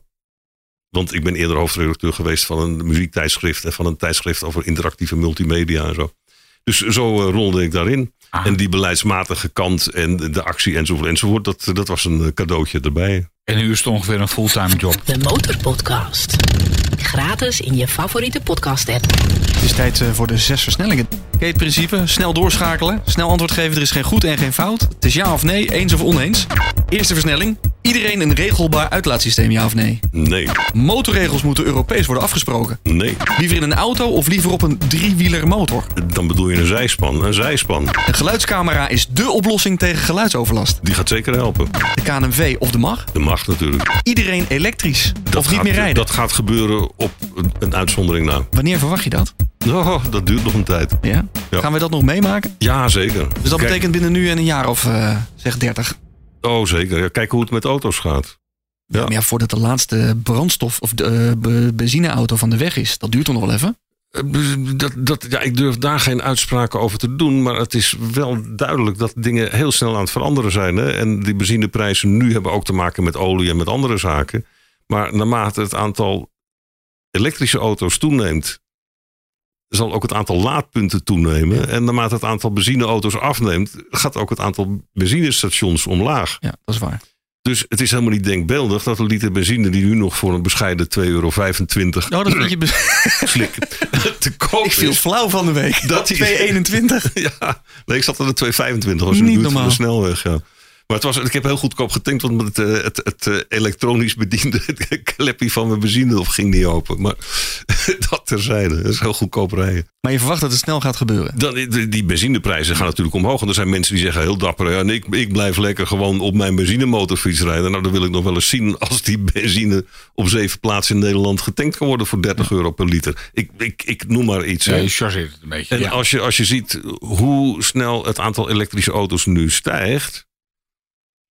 Want ik ben eerder hoofdredacteur geweest van een muziektijdschrift... en van een tijdschrift over interactieve multimedia en zo. Dus zo eh, rolde ik daarin. Ah. En die beleidsmatige kant en de actie enzovoort enzovoort... dat, dat was een eh, cadeautje erbij. En nu is het ongeveer een fulltime job. De Motorpodcast. Gratis in je favoriete podcast app. Het is tijd eh, voor de zes versnellingen. Het principe? Snel doorschakelen, snel antwoord geven. Er is geen goed en geen fout. Het is ja of nee, eens of oneens. Eerste versnelling. Iedereen een regelbaar uitlaatsysteem, ja of nee? Nee, Motorregels moeten Europees worden afgesproken. nee. Liever in een auto of liever op een driewieler motor? Dan bedoel je een zijspan. Een zijspan, Een geluidscamera is dé oplossing tegen geluidsoverlast. die gaat zeker helpen. De KNMV of de MAG? De macht natuurlijk. Iedereen elektrisch of niet gaat, meer rijden? Dat gaat gebeuren op een, een uitzondering na. Wanneer verwacht je dat? Oh, dat duurt nog een tijd. Ja? Ja. Gaan we dat nog meemaken? Ja, zeker. Dus dat Kijk- betekent binnen nu en een jaar of eh, zeg 30. Oh, zeker. Ja, kijk hoe het met auto's gaat. Ja. Maar ja, voordat de laatste brandstof of de eh, be- benzineauto van de weg is, dat duurt toch nog wel even? Eh, Dat, dat, ja, ik durf daar geen uitspraken over te doen. Maar het is wel duidelijk dat dingen heel snel aan het veranderen zijn. Hè? En die benzineprijzen nu hebben ook te maken met olie en met andere zaken. Maar naarmate het aantal elektrische auto's toeneemt, zal ook het aantal laadpunten toenemen. En naarmate het aantal benzineauto's afneemt, gaat ook het aantal benzinestations omlaag. Ja, dat is waar. Dus het is helemaal niet denkbeeldig dat een liter benzine die nu nog voor een bescheiden 2,25 euro Oh, dat vind je... <clears throat> be- slik te koop ik viel is. flauw van de week. Dat is- 221. <laughs> Ja, nee, ik zat aan de 2,25 was in Niet normaal. de snelweg. Ja. Maar het was, ik heb heel goedkoop getankt, want het, eh, het, het eh, elektronisch bediende <laughs> klepje van mijn benzine of ging niet open. Maar <laughs> dat terzijde, dat is heel goedkoop rijden. Maar je verwacht dat het snel gaat gebeuren. Dan, die, die benzineprijzen gaan natuurlijk omhoog. En er zijn mensen die zeggen heel dapper, ja, nee, ik, ik blijf lekker gewoon op mijn benzinemotorfiets rijden. Nou, dan wil ik nog wel eens zien <laughs> als die benzine op zeven plaatsen in Nederland getankt kan worden voor 30 euro per liter. Ik, ik, ik noem maar iets. Ja, je chargeert het een beetje. En ja. als, je, als je ziet hoe snel het aantal elektrische auto's nu stijgt.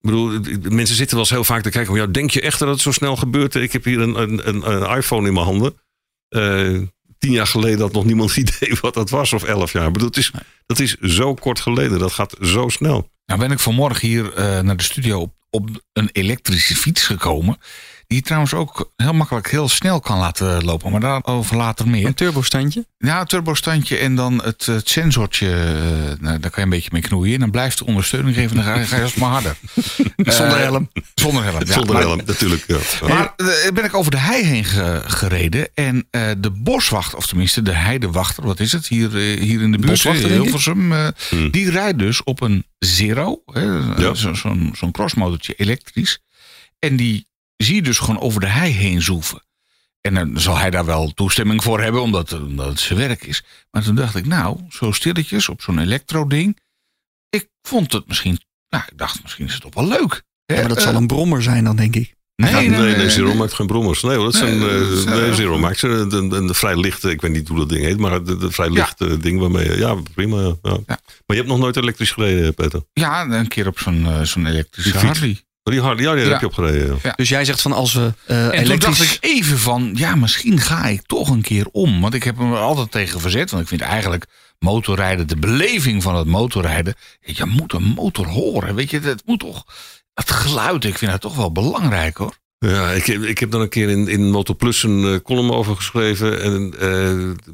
Ik bedoel, mensen zitten wel eens heel vaak te kijken. Ja, denk je echt dat het zo snel gebeurt? Ik heb hier een, een, een, iPhone in mijn handen. Eh, tien jaar geleden had nog niemand <laughs> idee wat dat was, of elf jaar. Ik bedoel, dat, is, dat is zo kort geleden, dat gaat zo snel. Nou ben ik vanmorgen hier uh, naar de studio op, op een elektrische fiets gekomen. Die trouwens ook heel makkelijk heel snel kan laten lopen. Maar daarover later meer. Een turbostandje? Ja, een turbostandje en dan het, het sensortje. Uh, daar kan je een beetje mee knoeien. En dan blijft de ondersteuning geven. Dan ga je, ga je alsmaar harder. <laughs> zonder helm. Zonder helm, ja. Zonder helm, natuurlijk. Ja. Maar uh, ben ik over de hei heen ge, gereden. En uh, de boswachter, of tenminste de heidewachter. Wat is het? Hier, hier in de buurt. Boswachter, Hilversum. Hmm. Die rijdt dus op een Zero. Ja. Zo'n zo zo crossmotortje elektrisch. En die zie je dus gewoon over de hei heen zoeven. En dan zal hij daar wel toestemming voor hebben, omdat, omdat het zijn werk is. Maar toen dacht ik, nou, zo stilletjes op zo'n elektro-ding. Ik vond het misschien, nou, ik dacht, misschien is het toch wel leuk. Ja, maar dat uh, zal een brommer zijn dan, denk ik. Nee, nee, nee, nee, Zero maakt geen brommers. Nee, dat zijn, nee, uh, nee, Zero maakt een, een, een, vrij lichte, ik weet niet hoe dat ding heet, maar een vrij lichte ja. ding waarmee, ja, prima. Ja. Ja. Maar je hebt nog nooit elektrisch gereden, Peter? Ja, een keer op zo'n uh, zo'n elektrische Harley. Die Harley, ja, die heb je opgereden. Ja. Dus jij zegt van als we uh, en elektrisch... toen dacht ik even van, ja, misschien ga ik toch een keer om. Want ik heb hem er altijd tegen verzet. Want ik vind eigenlijk motorrijden, de beleving van het motorrijden. Je moet een motor horen, weet je. Het moet toch, het geluid, ik vind dat toch wel belangrijk hoor. Ja, ik, ik heb dan een keer in, in Motorplus een uh, column over geschreven. En uh,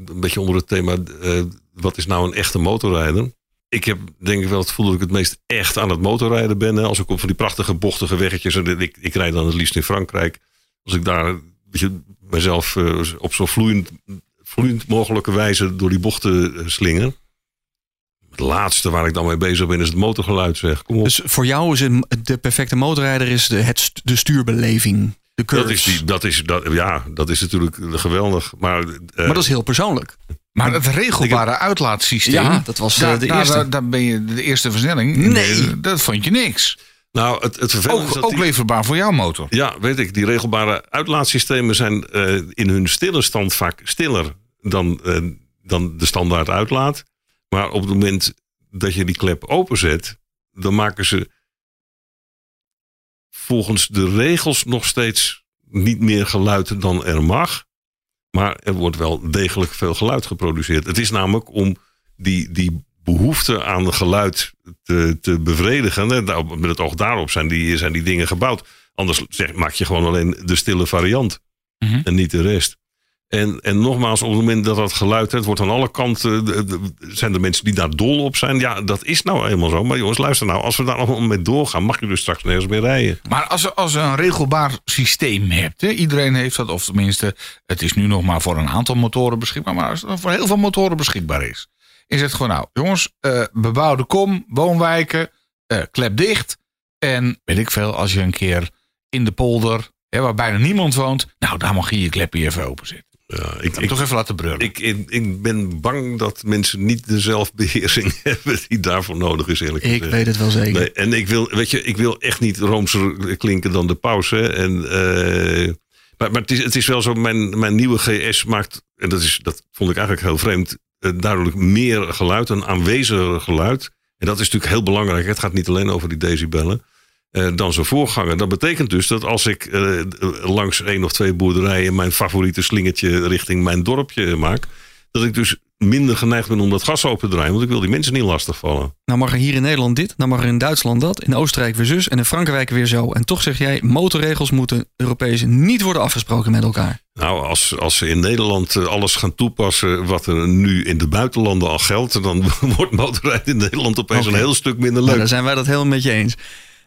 een beetje onder het thema, uh, wat is nou een echte motorrijder? Ik heb denk ik wel het gevoel dat ik het meest echt aan het motorrijden ben. Hè. Als ik op van die prachtige bochtige weggetjes. En ik, ik rijd dan het liefst in Frankrijk. Als ik daar beetje, mezelf uh, op zo vloeiend, vloeiend mogelijke wijze door die bochten uh, slinger. Het laatste waar ik dan mee bezig ben is het motorgeluid zeg. Kom op. Dus voor jou is een, de perfecte motorrijder is de, het, de stuurbeleving. De dat is, die, dat is, dat, ja, dat is natuurlijk geweldig. Maar, uh, maar dat is heel persoonlijk. Maar het regelbare heb... uitlaatsysteem. Ja, dat was daar, de eerste. Daar, daar, ben je de eerste versnelling. Nee. Dat vond je niks. Nou, het, het vervelende ook, is dat ook die, leverbaar voor jouw motor. Ja, weet ik. Die regelbare uitlaatsystemen zijn uh, in hun stille stand vaak stiller dan, uh, dan de standaard uitlaat. Maar op het moment dat je die klep openzet, dan maken ze volgens de regels nog steeds niet meer geluid dan er mag. Maar er wordt wel degelijk veel geluid geproduceerd. Het is namelijk om die, die behoefte aan geluid te, te bevredigen. Met het oog daarop zijn die, zijn die dingen gebouwd. Anders zeg, maak je gewoon alleen de stille variant. Mm -hmm. En niet de rest. En, en nogmaals, op het moment dat dat geluid, het wordt aan alle kanten, de, zijn er mensen die daar dol op zijn. Ja, dat is nou eenmaal zo. Maar jongens, luister nou, als we daar allemaal mee doorgaan, mag je dus straks nergens meer rijden. Maar als je als een regelbaar systeem hebt, hè, iedereen heeft dat, of tenminste, het is nu nog maar voor een aantal motoren beschikbaar, maar als het voor heel veel motoren beschikbaar is, is het gewoon nou, jongens, uh, bebouwde kom, woonwijken, uh, klep dicht. En weet ik veel, als je een keer in de polder, hè, waar bijna niemand woont, nou, daar mag je je klepje even openzetten. Ja, ik, ik toch even laten brullen. Ik, ik, ik, ben bang dat mensen niet de zelfbeheersing <laughs> hebben die daarvoor nodig is, eerlijk gezegd. Ik weet het wel zeker. Nee, en ik wil, weet je, ik wil echt niet roomser klinken dan de pauze. En, uh, maar maar het, is, het is wel zo, mijn, mijn nieuwe GS maakt, en dat, is, dat vond ik eigenlijk heel vreemd, uh, duidelijk meer geluid, een aanweziger geluid. En dat is natuurlijk heel belangrijk. Het gaat niet alleen over die decibellen. Uh, dan zijn voorganger. Dat betekent dus dat als ik uh, langs één of twee boerderijen mijn favoriete slingertje richting mijn dorpje maak, dat ik dus minder geneigd ben om dat gas open te draaien, want ik wil die mensen niet lastigvallen. Nou mag er hier in Nederland dit, nou mag er in Duitsland dat, in Oostenrijk weer zus en in Frankrijk weer zo. En toch zeg jij, motorregels moeten Europees niet worden afgesproken met elkaar. Nou, als, als ze in Nederland alles gaan toepassen wat er nu in de buitenlanden al geldt, dan <laughs> wordt motorrijden in Nederland opeens okay. een heel stuk minder leuk. Nou, dan zijn wij dat helemaal met je eens.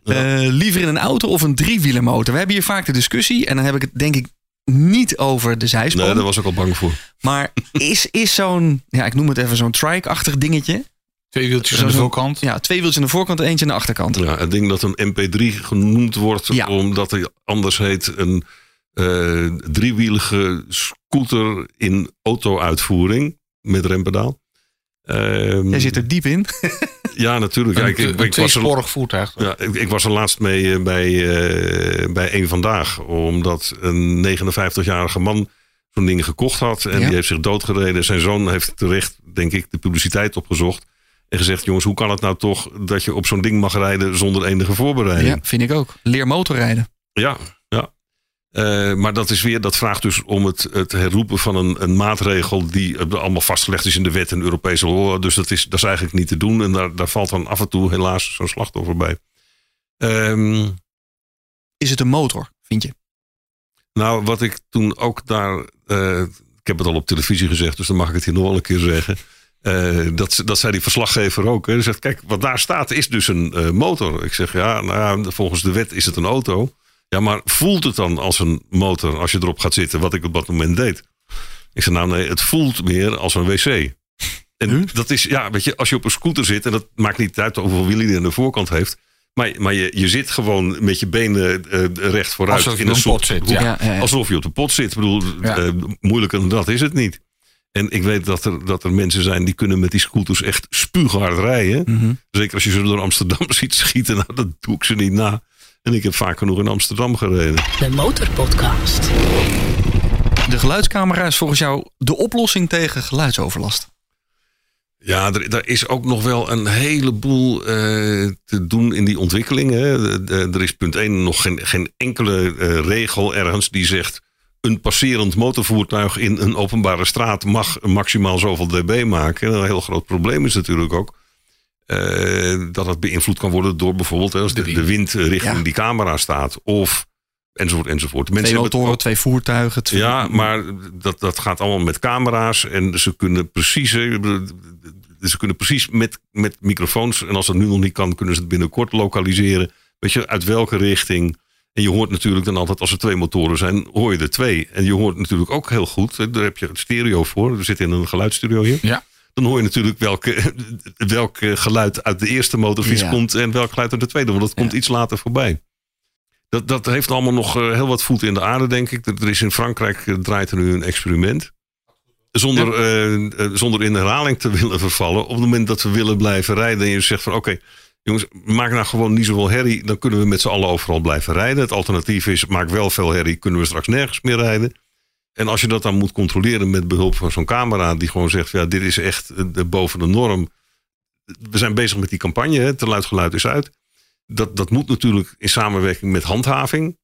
Ja. Uh, liever in een auto of een driewielermotor? We hebben hier vaak de discussie. En dan heb ik het denk ik niet over de zijspan. Nee, daar was ik al bang voor. Maar is, is zo'n, ja, ik noem het even zo'n trike-achtig dingetje. Twee wieltjes aan de voorkant. Ja, twee wieltjes aan de voorkant en eentje aan de achterkant. Ja, het ding dat een MP3 genoemd wordt, ja. omdat hij anders heet een uh, driewielige scooter in auto-uitvoering met rempedaal. Um, Jij zit er diep in. <laughs> Ja, natuurlijk. Een, ja, ik, ik, ik was er, voertuig. Ja, ik, ik, was er laatst mee bij, uh, bij één vandaag. Omdat een 59-jarige man zo'n ding gekocht had. En ja. die heeft zich doodgereden. Zijn zoon heeft terecht, denk ik, de publiciteit opgezocht. En gezegd, jongens, hoe kan het nou toch dat je op zo'n ding mag rijden zonder enige voorbereiding? Ja, vind ik ook. Leer motorrijden. Ja, Eh, maar dat, is weer, dat vraagt dus om het, het herroepen van een, een maatregel die eh, allemaal vastgelegd is in de wet en Europese law. Dus dat is, dat is eigenlijk niet te doen. En daar, daar valt dan af en toe helaas zo'n slachtoffer bij. Ehm, Is het een motor, vind je? nou, wat ik toen ook daar. eh, ik heb het al op televisie gezegd, dus dan mag ik het hier nog wel een keer zeggen. Dat, dat zei die verslaggever ook. Hij zegt: Kijk, wat daar staat is dus een motor. Ik zeg: Ja, nou ja, volgens de wet is het een auto. Ja, maar voelt het dan als een motor als je erop gaat zitten, wat ik op dat moment deed? Ik zeg: Nou, nee, het voelt meer als een wc. En dat is, ja, weet je, als je op een scooter zit, en dat maakt niet uit hoeveel wielen die aan de voorkant heeft. Maar, maar je, je zit gewoon met je benen eh, recht vooruit Alsof je in een pot zit, ja. Ja, ja, ja. Alsof je op de pot zit. Ik bedoel, eh, moeilijker dan dat is het niet. En ik weet dat er, dat er mensen zijn die kunnen met die scooters echt spuughard rijden. Mhm. Zeker als je ze door Amsterdam <laughs> ziet schieten. Nou, dat doe ik ze niet na. En ik heb vaak genoeg in Amsterdam gereden. De Motorpodcast. De geluidscamera is volgens jou de oplossing tegen geluidsoverlast. Ja, er, er is ook nog wel een heleboel eh, te doen in die ontwikkeling. Hè. Er is punt 1 nog geen, geen enkele eh, regel ergens die zegt... een passerend motorvoertuig in een openbare straat mag maximaal zoveel dB maken. Een heel groot probleem is natuurlijk ook... eh, dat het beïnvloed kan worden door bijvoorbeeld als de, De wind. richting Ja. die camera staat. Of enzovoort enzovoort. Mensen Twee motoren, twee voertuigen. twee- ja, maar dat, dat gaat allemaal met camera's. En ze kunnen precies, ze kunnen precies met, met microfoons. En als dat nu nog niet kan, kunnen ze het binnenkort lokaliseren. Weet je, uit welke richting. En je hoort natuurlijk dan altijd, als er twee motoren zijn, hoor je er twee. En je hoort natuurlijk ook heel goed, daar heb je het stereo voor. We zitten in een geluidsstudio hier. Ja. Dan hoor je natuurlijk welke, <laughs> welk eh, geluid uit de eerste motorfiets Ja. komt en welk geluid uit de tweede. Want dat komt Ja. iets later voorbij. Dat, dat heeft allemaal nog eh, heel wat voet in de aarde, denk ik. Er is in Frankrijk eh, draait er nu een experiment. Zonder, zonder in herhaling te <laughs> willen vervallen. Op het moment dat we willen blijven rijden en je zegt van oké, jongens, maak nou gewoon niet zoveel herrie. Dan kunnen we met z'n allen overal blijven rijden. Het alternatief is, maak wel veel herrie, kunnen we straks nergens meer rijden. En als je dat dan moet controleren met behulp van zo'n camera die gewoon zegt, ja, dit is echt eh, boven de norm. We zijn bezig met die campagne, te luid geluid is uit. Dat, dat moet natuurlijk in samenwerking met handhaving.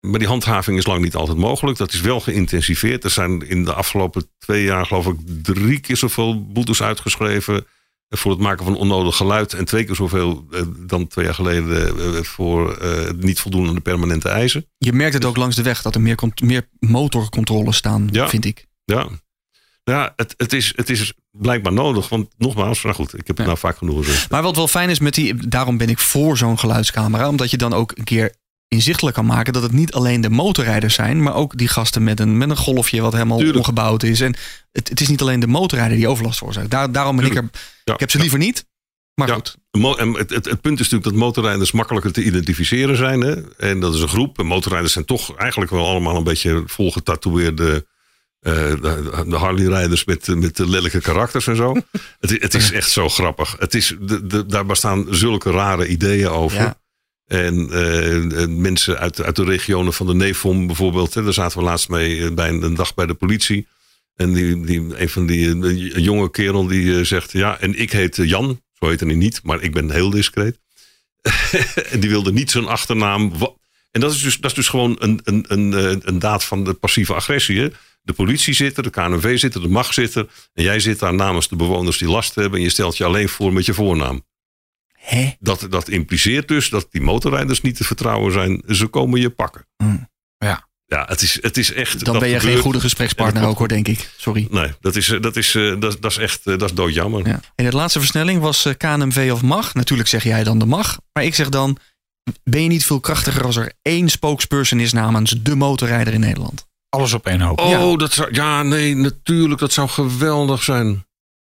Maar die handhaving is lang niet altijd mogelijk. Dat is wel geïntensiveerd. Er zijn in de afgelopen twee jaar, geloof ik, drie keer zoveel boetes uitgeschreven. Voor het maken van onnodig geluid. En twee keer zoveel eh, dan twee jaar geleden eh, voor eh, het niet voldoen aan de permanente eisen. Je merkt het ook langs de weg dat er meer, meer motorcontroles staan, Ja. vind ik. Ja, ja het, het, is, het is blijkbaar nodig. Want nogmaals, nou goed, ik heb het Ja. nou vaak genoeg gezegd. Maar wat wel fijn is met die, daarom ben ik voor zo'n geluidscamera, omdat je dan ook een keer inzichtelijk kan maken dat het niet alleen de motorrijders zijn, maar ook die gasten met een, met een golfje wat helemaal Tuurlijk. ongebouwd is. En het, het is niet alleen de motorrijder die overlast veroorzaakt. Daar, daarom ben ik er. Ja. Ik heb ze liever niet. Maar Ja. goed. En het, het, het punt is natuurlijk dat motorrijders makkelijker te identificeren zijn. Hè? En dat is een groep. En motorrijders zijn toch eigenlijk wel allemaal een beetje volgetatoeëerde. eh de, de Harley-rijders met, met de lelijke karakters en zo. <laughs> het, het is echt zo grappig. Het is, de, de, daar bestaan zulke rare ideeën over. Ja. En eh, eh, mensen uit, uit de regionen van de Neefom bijvoorbeeld. Hè, daar zaten we laatst mee eh, bij een, dag bij de politie. En die, die, een van die jonge kerel die eh, zegt: Ja, en ik heet Jan. Zo heette hij niet, maar ik ben heel discreet. <laughs> en die wilde niet zijn achternaam. En dat is dus, dat is dus gewoon een, een, een, een daad van de passieve agressie. De politie zit er, de KNV zit er, de macht zit er. En jij zit daar namens de bewoners die last hebben. En je stelt je alleen voor met je voornaam. Hè? Dat, dat impliceert dus dat die motorrijders niet te vertrouwen zijn. Ze komen je pakken. Hmm. Ja. Ja, het is, het is echt. Dan dat ben je geen goede gesprekspartner ook hoor, denk ik. Sorry. Nee, dat is, dat is, eh, dat, dat is echt eh, dat is doodjammer. Ja. En het laatste versnelling was eh, KNMV of MAG. Natuurlijk zeg jij dan de MAG. Maar ik zeg dan, ben je niet veel krachtiger als er één spokesperson is namens de motorrijder in Nederland? Alles op één hoop. Oh, Ja. dat zou, ja, nee, natuurlijk, dat zou geweldig zijn.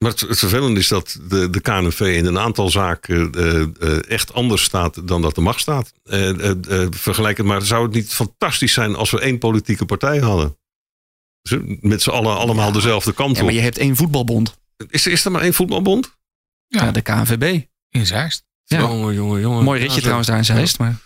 Maar het, het vervelende is dat de, de KNV in een aantal zaken eh, eh, echt anders staat dan dat de macht staat. Eh, vergelijk het maar, zou het niet fantastisch zijn als we één politieke partij hadden? Met z'n allen allemaal Ja. dezelfde kant Ja, op. maar je hebt één voetbalbond. Is, er- is er maar één voetbalbond? Ja, Ja. de KNVB. In Zeist. Ja. Jongen, jongen, jongen. Mooi ritje Ja, trouwens daar in Zeist. Maar...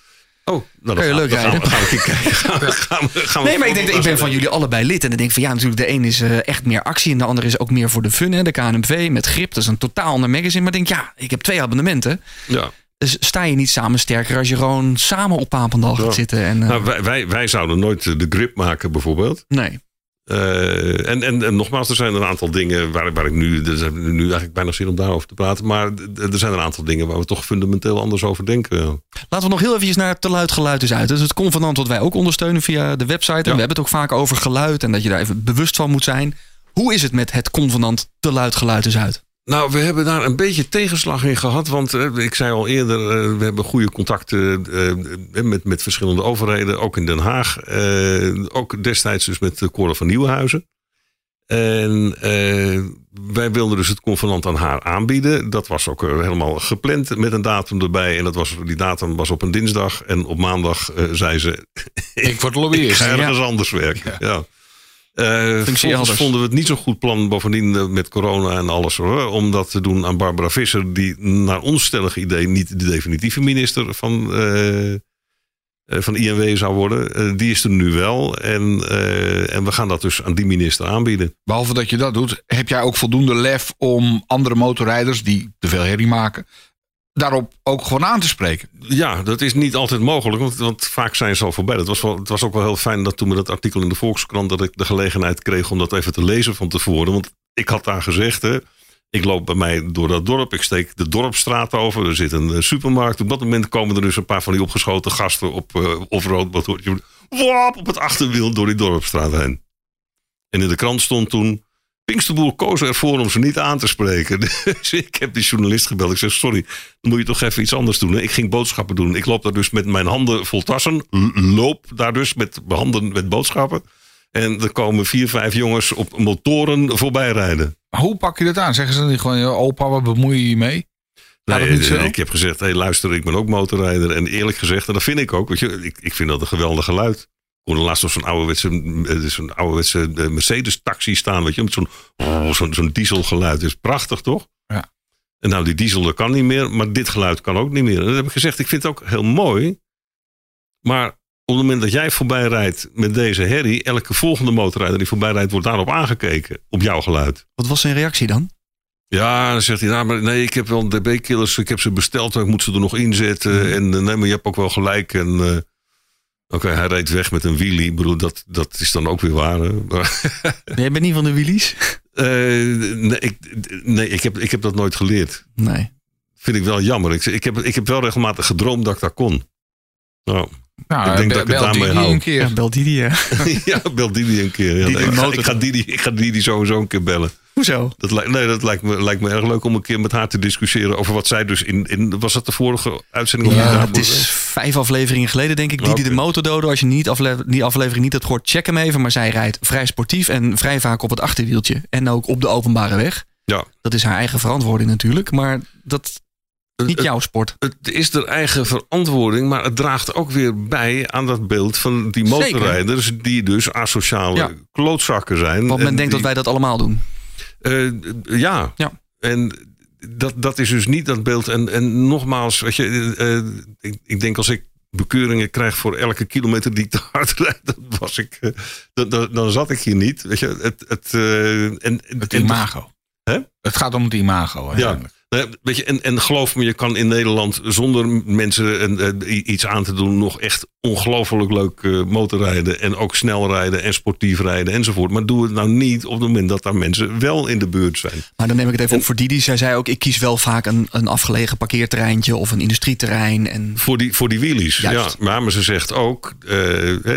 Oh, nou, dan leuk gaan. Gaan we, gaan we kijken. <laughs> Gaan we, gaan we, gaan we Nee, maar ik denk, ik ben van jullie allebei lid. En dan denk ik van ja, natuurlijk, de een is eh, echt meer actie. En de ander is ook meer voor de fun. Hè? De KNMV met grip. Dat is een totaal ander magazine. Maar ik denk, ja, ik heb twee abonnementen. Ja. Dus sta je niet samen sterker als je gewoon samen op Papendal gaat Ja. zitten. En, eh, Nou, wij, wij, wij zouden nooit de grip maken, bijvoorbeeld. nee. Eh, en, en, en nogmaals, er zijn een aantal dingen waar, waar ik nu, er zijn nu eigenlijk bijna zin om daarover te praten. Maar er zijn een aantal dingen waar we toch fundamenteel anders over denken. Laten we nog heel even naar te luid geluid is uit. Dat is het convenant wat wij ook ondersteunen via de website. En we hebben het ook vaak over geluid en dat je daar even bewust van moet zijn. Hoe is het met het convenant te luid geluid is uit? Nou, we hebben daar een beetje tegenslag in gehad. Want eh, ik zei al eerder, eh, we hebben goede contacten eh, met, met verschillende overheden. Ook in Den Haag. Ook destijds dus met de Koren van Nieuwenhuizen. En wij wilden dus het convenant aan haar aanbieden. Dat was ook helemaal gepland met een datum erbij. En dat was, die datum was op een dinsdag. En op maandag zei ze, <laughs> Ik word ik lobbyist. ga ergens anders werken. Ja. Volgens elders. vonden we het niet zo'n goed plan, bovendien eh, met corona en alles, hoor, om dat te doen aan Barbara Visser, die naar ons stellig idee niet de definitieve minister van, eh, van INW zou worden. Die is er nu wel en, en we gaan dat dus aan die minister aanbieden. Behalve dat je dat doet, heb jij ook voldoende lef om andere motorrijders die te veel herrie maken, daarop ook gewoon aan te spreken. Ja, dat is niet altijd mogelijk, want, want vaak zijn ze al voorbij. Dat was wel, het was ook wel heel fijn dat toen we dat artikel in de Volkskrant... dat ik de gelegenheid kreeg om dat even te lezen van tevoren. Want ik had daar gezegd, hè, ik loop bij mij door dat dorp. Ik steek de dorpstraat over. Er zit een eh, supermarkt. Op dat moment komen er dus een paar van die opgeschoten gasten... op uh, off-road motortje. Wap, op het achterwiel door die dorpstraat heen. En in de krant stond toen... Pinksterboer koos ervoor om ze niet aan te spreken. <laughs> Dus ik heb die journalist gebeld. Ik zeg, sorry, dan moet je toch even iets anders doen. hè? Ik ging boodschappen doen. Ik loop daar dus met mijn handen vol tassen. Loop daar dus met handen met boodschappen. En er komen vier, vijf jongens op motoren voorbij rijden. Maar hoe pak je dat aan? Zeggen ze dan niet gewoon, "Ja, opa, wat bemoei je je mee? Nee, ik heb gezegd, hey, luister, ik ben ook motorrijder. En eerlijk gezegd, en dat vind ik ook. Weet je, ik, ik vind dat een geweldig geluid. Hoorde laatst op zo'n ouderwetse, eh, zo'n ouderwetse eh, Mercedes-taxi staan. Weet je, met zo'n oh, zo'n zo'n dieselgeluid. Dat is prachtig, toch? Ja. En nou, die diesel dat kan niet meer, maar dit geluid kan ook niet meer. En dat heb ik gezegd, ik vind het ook heel mooi. Maar op het moment dat jij voorbij rijdt met deze herrie... elke volgende motorrijder die voorbij rijdt, wordt daarop aangekeken. Op jouw geluid. Wat was zijn reactie dan? Ja, dan zegt hij, nou, maar nee, ik heb wel DB-killers, ik heb ze besteld, ik moet ze er nog inzetten. Mhm. En eh, nee, maar je hebt ook wel gelijk. En oké, hij reed weg met een wheelie. Ik bedoel, dat, dat is dan ook weer waar. hè. Maar, <laughs> Jij bent niet van de wheelies? eh, nee, ik, nee ik, heb, ik heb dat nooit geleerd. Nee. Vind ik wel jammer. Ik, ik, heb, ik heb wel regelmatig gedroomd dat ik dat kon. Nou, Nou, Ik denk be- dat ik het bel daarmee Didi hou. een keer. Ja, bel Didi, ja. <laughs> ja, bel Didi een keer. Ja, Didi nee, ik, ga, ik, ga Didi, ik ga Didi sowieso een keer bellen. Hoezo? Dat, lijkt- nee, dat lijkt me, lijkt me erg leuk om een keer met haar te discussiëren over wat zij dus in. in was dat de vorige uitzending? Ja, het is vijf afleveringen geleden, denk ik. Didi Oké. de motordodo. Als je niet afle die aflevering niet hebt gehoord, check hem even. Maar zij rijdt vrij sportief en vrij vaak op het achterwieltje. En ook op de openbare weg. Ja. Dat is haar eigen verantwoording natuurlijk. Maar dat is niet jouw sport. Het is er eigen verantwoording, maar het draagt ook weer bij aan dat beeld van die Zeker. motorrijders. die dus asociale Ja. klootzakken zijn. Want men En denkt dat die- wij dat allemaal doen. Eh, ja. Ja. En dat, dat is dus niet dat beeld. En, en nogmaals, weet je, eh, ik, ik denk als ik bekeuringen krijg voor elke kilometer die ik te hard <laughs> rijd, dan was ik, eh, dan, dan, dan zat ik hier niet. Weet je, het, het, en, Het imago. Hè? Het gaat om het imago. Ja. Nee, weet je, en, en geloof me, je kan in Nederland zonder mensen een, eh, i- iets aan te doen nog echt ongelooflijk leuk eh, motorrijden. En ook snel rijden en sportief rijden enzovoort. Maar doe het nou niet op het moment dat daar mensen wel in de buurt zijn. Maar dan neem ik het even op voor Didi. Zij zei ook, ik kies wel vaak een, een afgelegen parkeerterreintje of een industrieterrein. En Voor die, voor die wheelies. Juist. Ja, maar, maar ze zegt ook. eh, hè,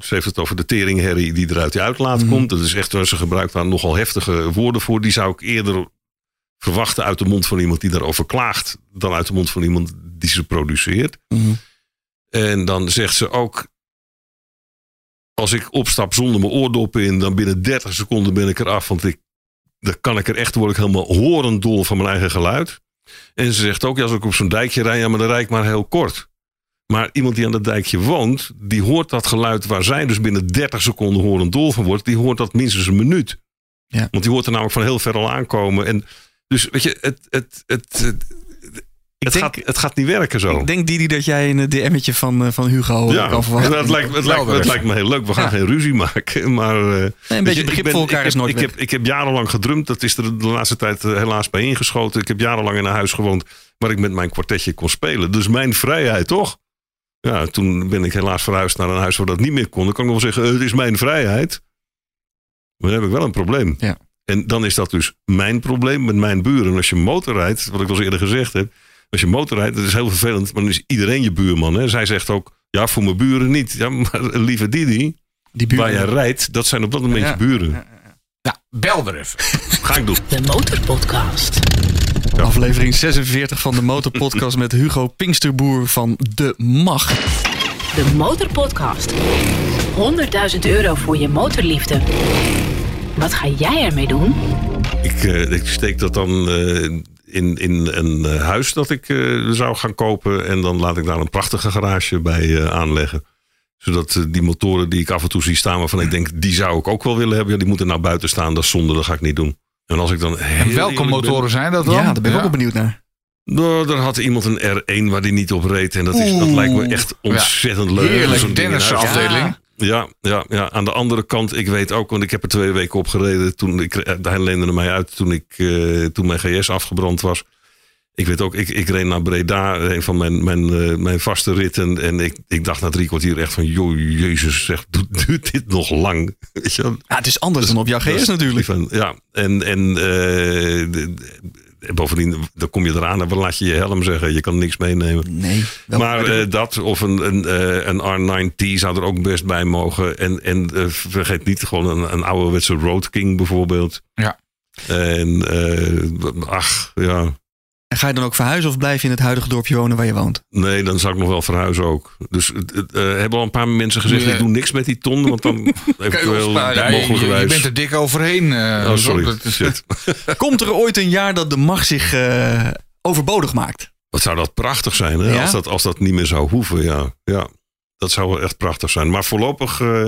ze heeft het over de teringherrie die eruit die uitlaat komt. Dat is echt, ze gebruikt daar nogal heftige woorden voor. Die zou ik eerder verwachten uit de mond van iemand die daarover klaagt. dan uit de mond van iemand die ze produceert. Mhm. En dan zegt ze ook. Als ik opstap zonder mijn oordoppen in, dan binnen 30 seconden ben ik eraf. Want ik, dan kan ik er echt, word ik helemaal horendol van mijn eigen geluid. En ze zegt ook, ja, als ik op zo'n dijkje rijd, ja, maar dan rijd ik maar heel kort. Maar iemand die aan dat dijkje woont, die hoort dat geluid waar zij dus binnen 30 seconden horendol van wordt, die hoort dat minstens een minuut. Ja. Want die hoort er namelijk van heel ver al aankomen. En dus weet je, het, het, het, het- het, denk- gaat, het gaat niet werken zo. Ik denk Didi dat jij een DM'tje van, eh, van Hugo ja, kan verwachten. het, lijkt, het, lijkt, het lijkt me heel leuk. We gaan Ja. geen ruzie maken. <laughs> Maar, eh, een je, beetje begrip ben- voor elkaar is nooit ik heb, ik heb jarenlang gedrumd. Dat is er de laatste tijd eh, helaas bij ingeschoten. Ik heb jarenlang in een huis gewoond waar ik met mijn kwartetje kon spelen. Dus mijn vrijheid, toch? Ja, toen ben ik helaas verhuisd naar een huis waar dat niet meer kon. Dan kan ik wel zeggen, eh, het is mijn vrijheid. Maar dan heb ik wel een probleem. Ja. En dan is dat dus mijn probleem met mijn buren. Als je motorrijdt, wat ik al eerder gezegd heb. Als je motorrijdt, dat is heel vervelend. Maar dan is iedereen je buurman. Hè? Zij zegt ook, ja, voor mijn buren niet. Ja, maar <laughs> lieve Didi, Die buren. waar jij rijdt, dat zijn op dat moment Ja. je buren. Nou, bel er even. <laughs> Ga ik doen. De Motorpodcast. Aflevering 46 van de Motorpodcast met Hugo Pinksterboer van De Mag. De Motorpodcast. 100.000 euro voor je motorliefde. Wat ga jij ermee doen? Ik, eh, ik steek dat dan eh, in, in een eh, huis dat ik eh, zou gaan kopen. En dan laat ik daar een prachtige garage bij eh, aanleggen. Zodat die motoren die ik af en toe zie staan, waarvan ik denk, die zou ik ook wel willen hebben. Ja, die moeten nou buiten staan, dat is zonde, dat ga ik niet doen. En als ik dan En welke ben- motoren zijn dat dan? Ja, daar ben ik ook wel benieuwd naar. Nou, daar had iemand een R1 waar die niet op reed. En dat, is, dat lijkt me echt ontzettend leuk. Zo'n Heerlijk, Dennis afdeling. Ja, ja, ja, aan de andere kant, ik weet ook, want ik heb er twee weken op gereden. Toen ik, eh, hij leende er mij uit toen, ik, eh, toen mijn GS afgebrand was. Ik weet ook, ik, ik reed naar Breda, een van mijn, mijn, eh, mijn vaste ritten. En ik, ik dacht na drie kwartier echt van, joh, jezus, zeg, doet, <laughs> duurt dit nog lang? Weet je? Ja, het is anders dan op jouw GS is natuurlijk. Van, ja, en, en eh, de- bovendien, dan kom je eraan en dan laat je je helm zeggen. Je kan niks meenemen. Nee. Maar eh, dat of een, een, eh, een R9T zou er ook best bij mogen. En, en eh, vergeet niet gewoon een, een ouderwetse Road King bijvoorbeeld. Ja. En eh, ach, ja. En ga je dan ook verhuizen of blijf je in het huidige dorpje wonen waar je woont? Nee, dan zou ik nog wel verhuizen ook. Dus het- het, eh, hebben al een paar mensen gezegd: ik doe niks met die ton. Want dan <laughs> eventueel Ja, je, je bent er dik overheen. eh, Oh, sorry. dat is- Shit. <laughs> Komt er ooit een jaar dat de mag zich eh, overbodig maakt? Wat zou dat prachtig zijn, hè? Ja? Als, dat, als dat niet meer zou hoeven, ja. ja. Dat zou wel echt prachtig zijn. Maar voorlopig eh,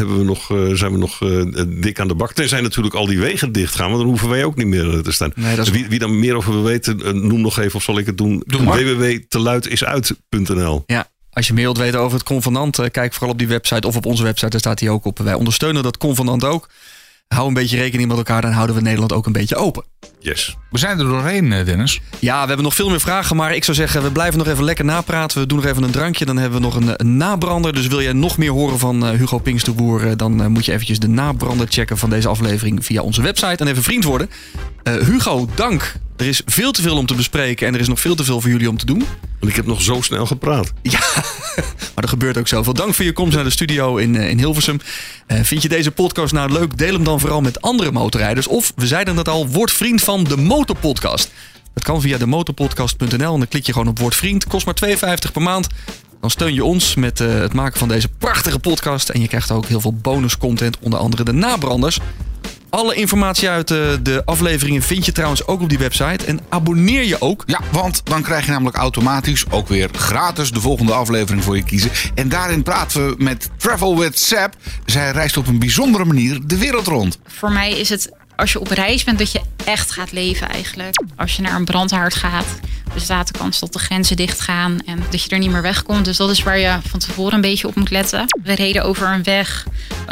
hebben we nog, eh, zijn we nog eh, dik aan de bak. Tenzij natuurlijk al die wegen dicht gaan, want dan hoeven wij ook niet meer eh, te staan. Nee, is- wie, wie dan meer over wil weten, noem nog even of zal ik het doen. Doe www.teluidisuit.nl Ja. Als je meer wilt weten over het convenant, kijk vooral op die website of op onze website, daar staat hij ook op. Wij ondersteunen dat convenant ook. Hou een beetje rekening met elkaar, dan houden we Nederland ook een beetje open. Yes. We zijn er doorheen, eh, Dennis. Ja, we hebben nog veel meer vragen, maar ik zou zeggen, we blijven nog even lekker napraten. We doen nog even een drankje, dan hebben we nog een, een nabrander. Dus wil jij nog meer horen van eh, Hugo Pinksterboer, eh, dan eh, moet je eventjes de nabrander checken van deze aflevering via onze website en even vriend worden. Eh, Hugo, dank. Er is veel te veel om te bespreken en er is nog veel te veel voor jullie om te doen. En ik heb nog zo snel gepraat. Ja, <laughs> maar er gebeurt ook zoveel. Dank voor je komst naar de studio in, eh, in Hilversum. Eh, vind je deze podcast nou leuk? Deel hem dan vooral met andere motorrijders. Of, we zeiden het al, word vriend van de Motorpodcast. Dat kan via demotorpodcast.nl en dan klik je gewoon op word vriend. Kost maar 2,50 per maand. Dan steun je ons met eh, het maken van deze prachtige podcast. En je krijgt ook heel veel bonuscontent, onder andere de nabranders. Alle informatie uit eh, de afleveringen vind je trouwens ook op die website. En abonneer je ook. Ja, want dan krijg je namelijk automatisch ook weer gratis de volgende aflevering voor je kiezen. En daarin praten we met Travel with Sap. Zij reist op een bijzondere manier de wereld rond. Voor mij is het als je op reis bent dat je echt gaat leven eigenlijk. Als je naar een brandhaard gaat, bestaat de kans dat de grenzen dicht gaan en dat je er niet meer wegkomt. Dus dat is waar je van tevoren een beetje op moet letten. We reden over een weg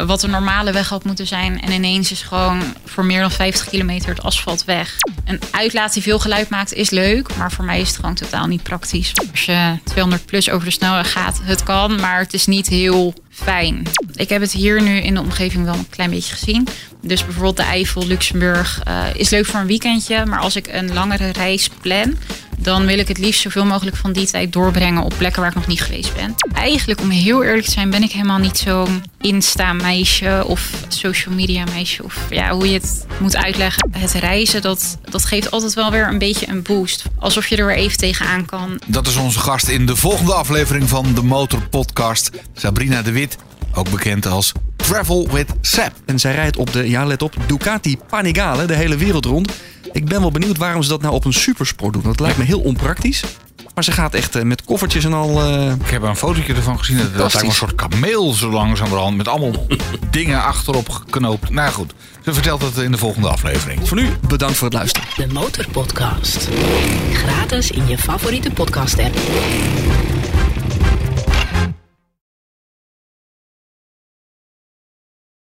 wat een normale weg had moeten zijn en ineens is gewoon voor meer dan 50 kilometer het asfalt weg. Een uitlaat die veel geluid maakt is leuk, maar voor mij is het gewoon totaal niet praktisch. Als je 200 plus over de snelweg gaat, het kan, maar het is niet heel fijn. Ik heb het hier nu in de omgeving wel een klein beetje gezien. Dus bijvoorbeeld de Eifel, Luxemburg eh, is leuk voor een weekendje. Maar als ik een langere reis plan, dan wil ik het liefst zoveel mogelijk van die tijd doorbrengen op plekken waar ik nog niet geweest ben. Eigenlijk, om heel eerlijk te zijn, ben ik helemaal niet zo'n Insta-meisje of social media meisje. Of ja, hoe je het moet uitleggen. Het reizen, dat, dat geeft altijd wel weer een beetje een boost. Alsof je er weer even tegenaan kan. Dat is onze gast in de volgende aflevering van de Motor Podcast, Sabrina de Wit. Ook bekend als Travel with Sap. En zij rijdt op de, ja let op, Ducati Panigale de hele wereld rond. Ik ben wel benieuwd waarom ze dat nou op een supersport doen. Dat lijkt me heel onpraktisch. Maar ze gaat echt eh, met koffertjes en al. eh, Ik heb een fotootje ervan gezien. Dat lijkt me een soort kameel zo langzamerhand. Met allemaal <laughs> dingen achterop geknoopt. Nou goed, ze vertelt het in de volgende aflevering. voor nu, bedankt voor het luisteren. De Motorpodcast. Gratis in je favoriete podcast app.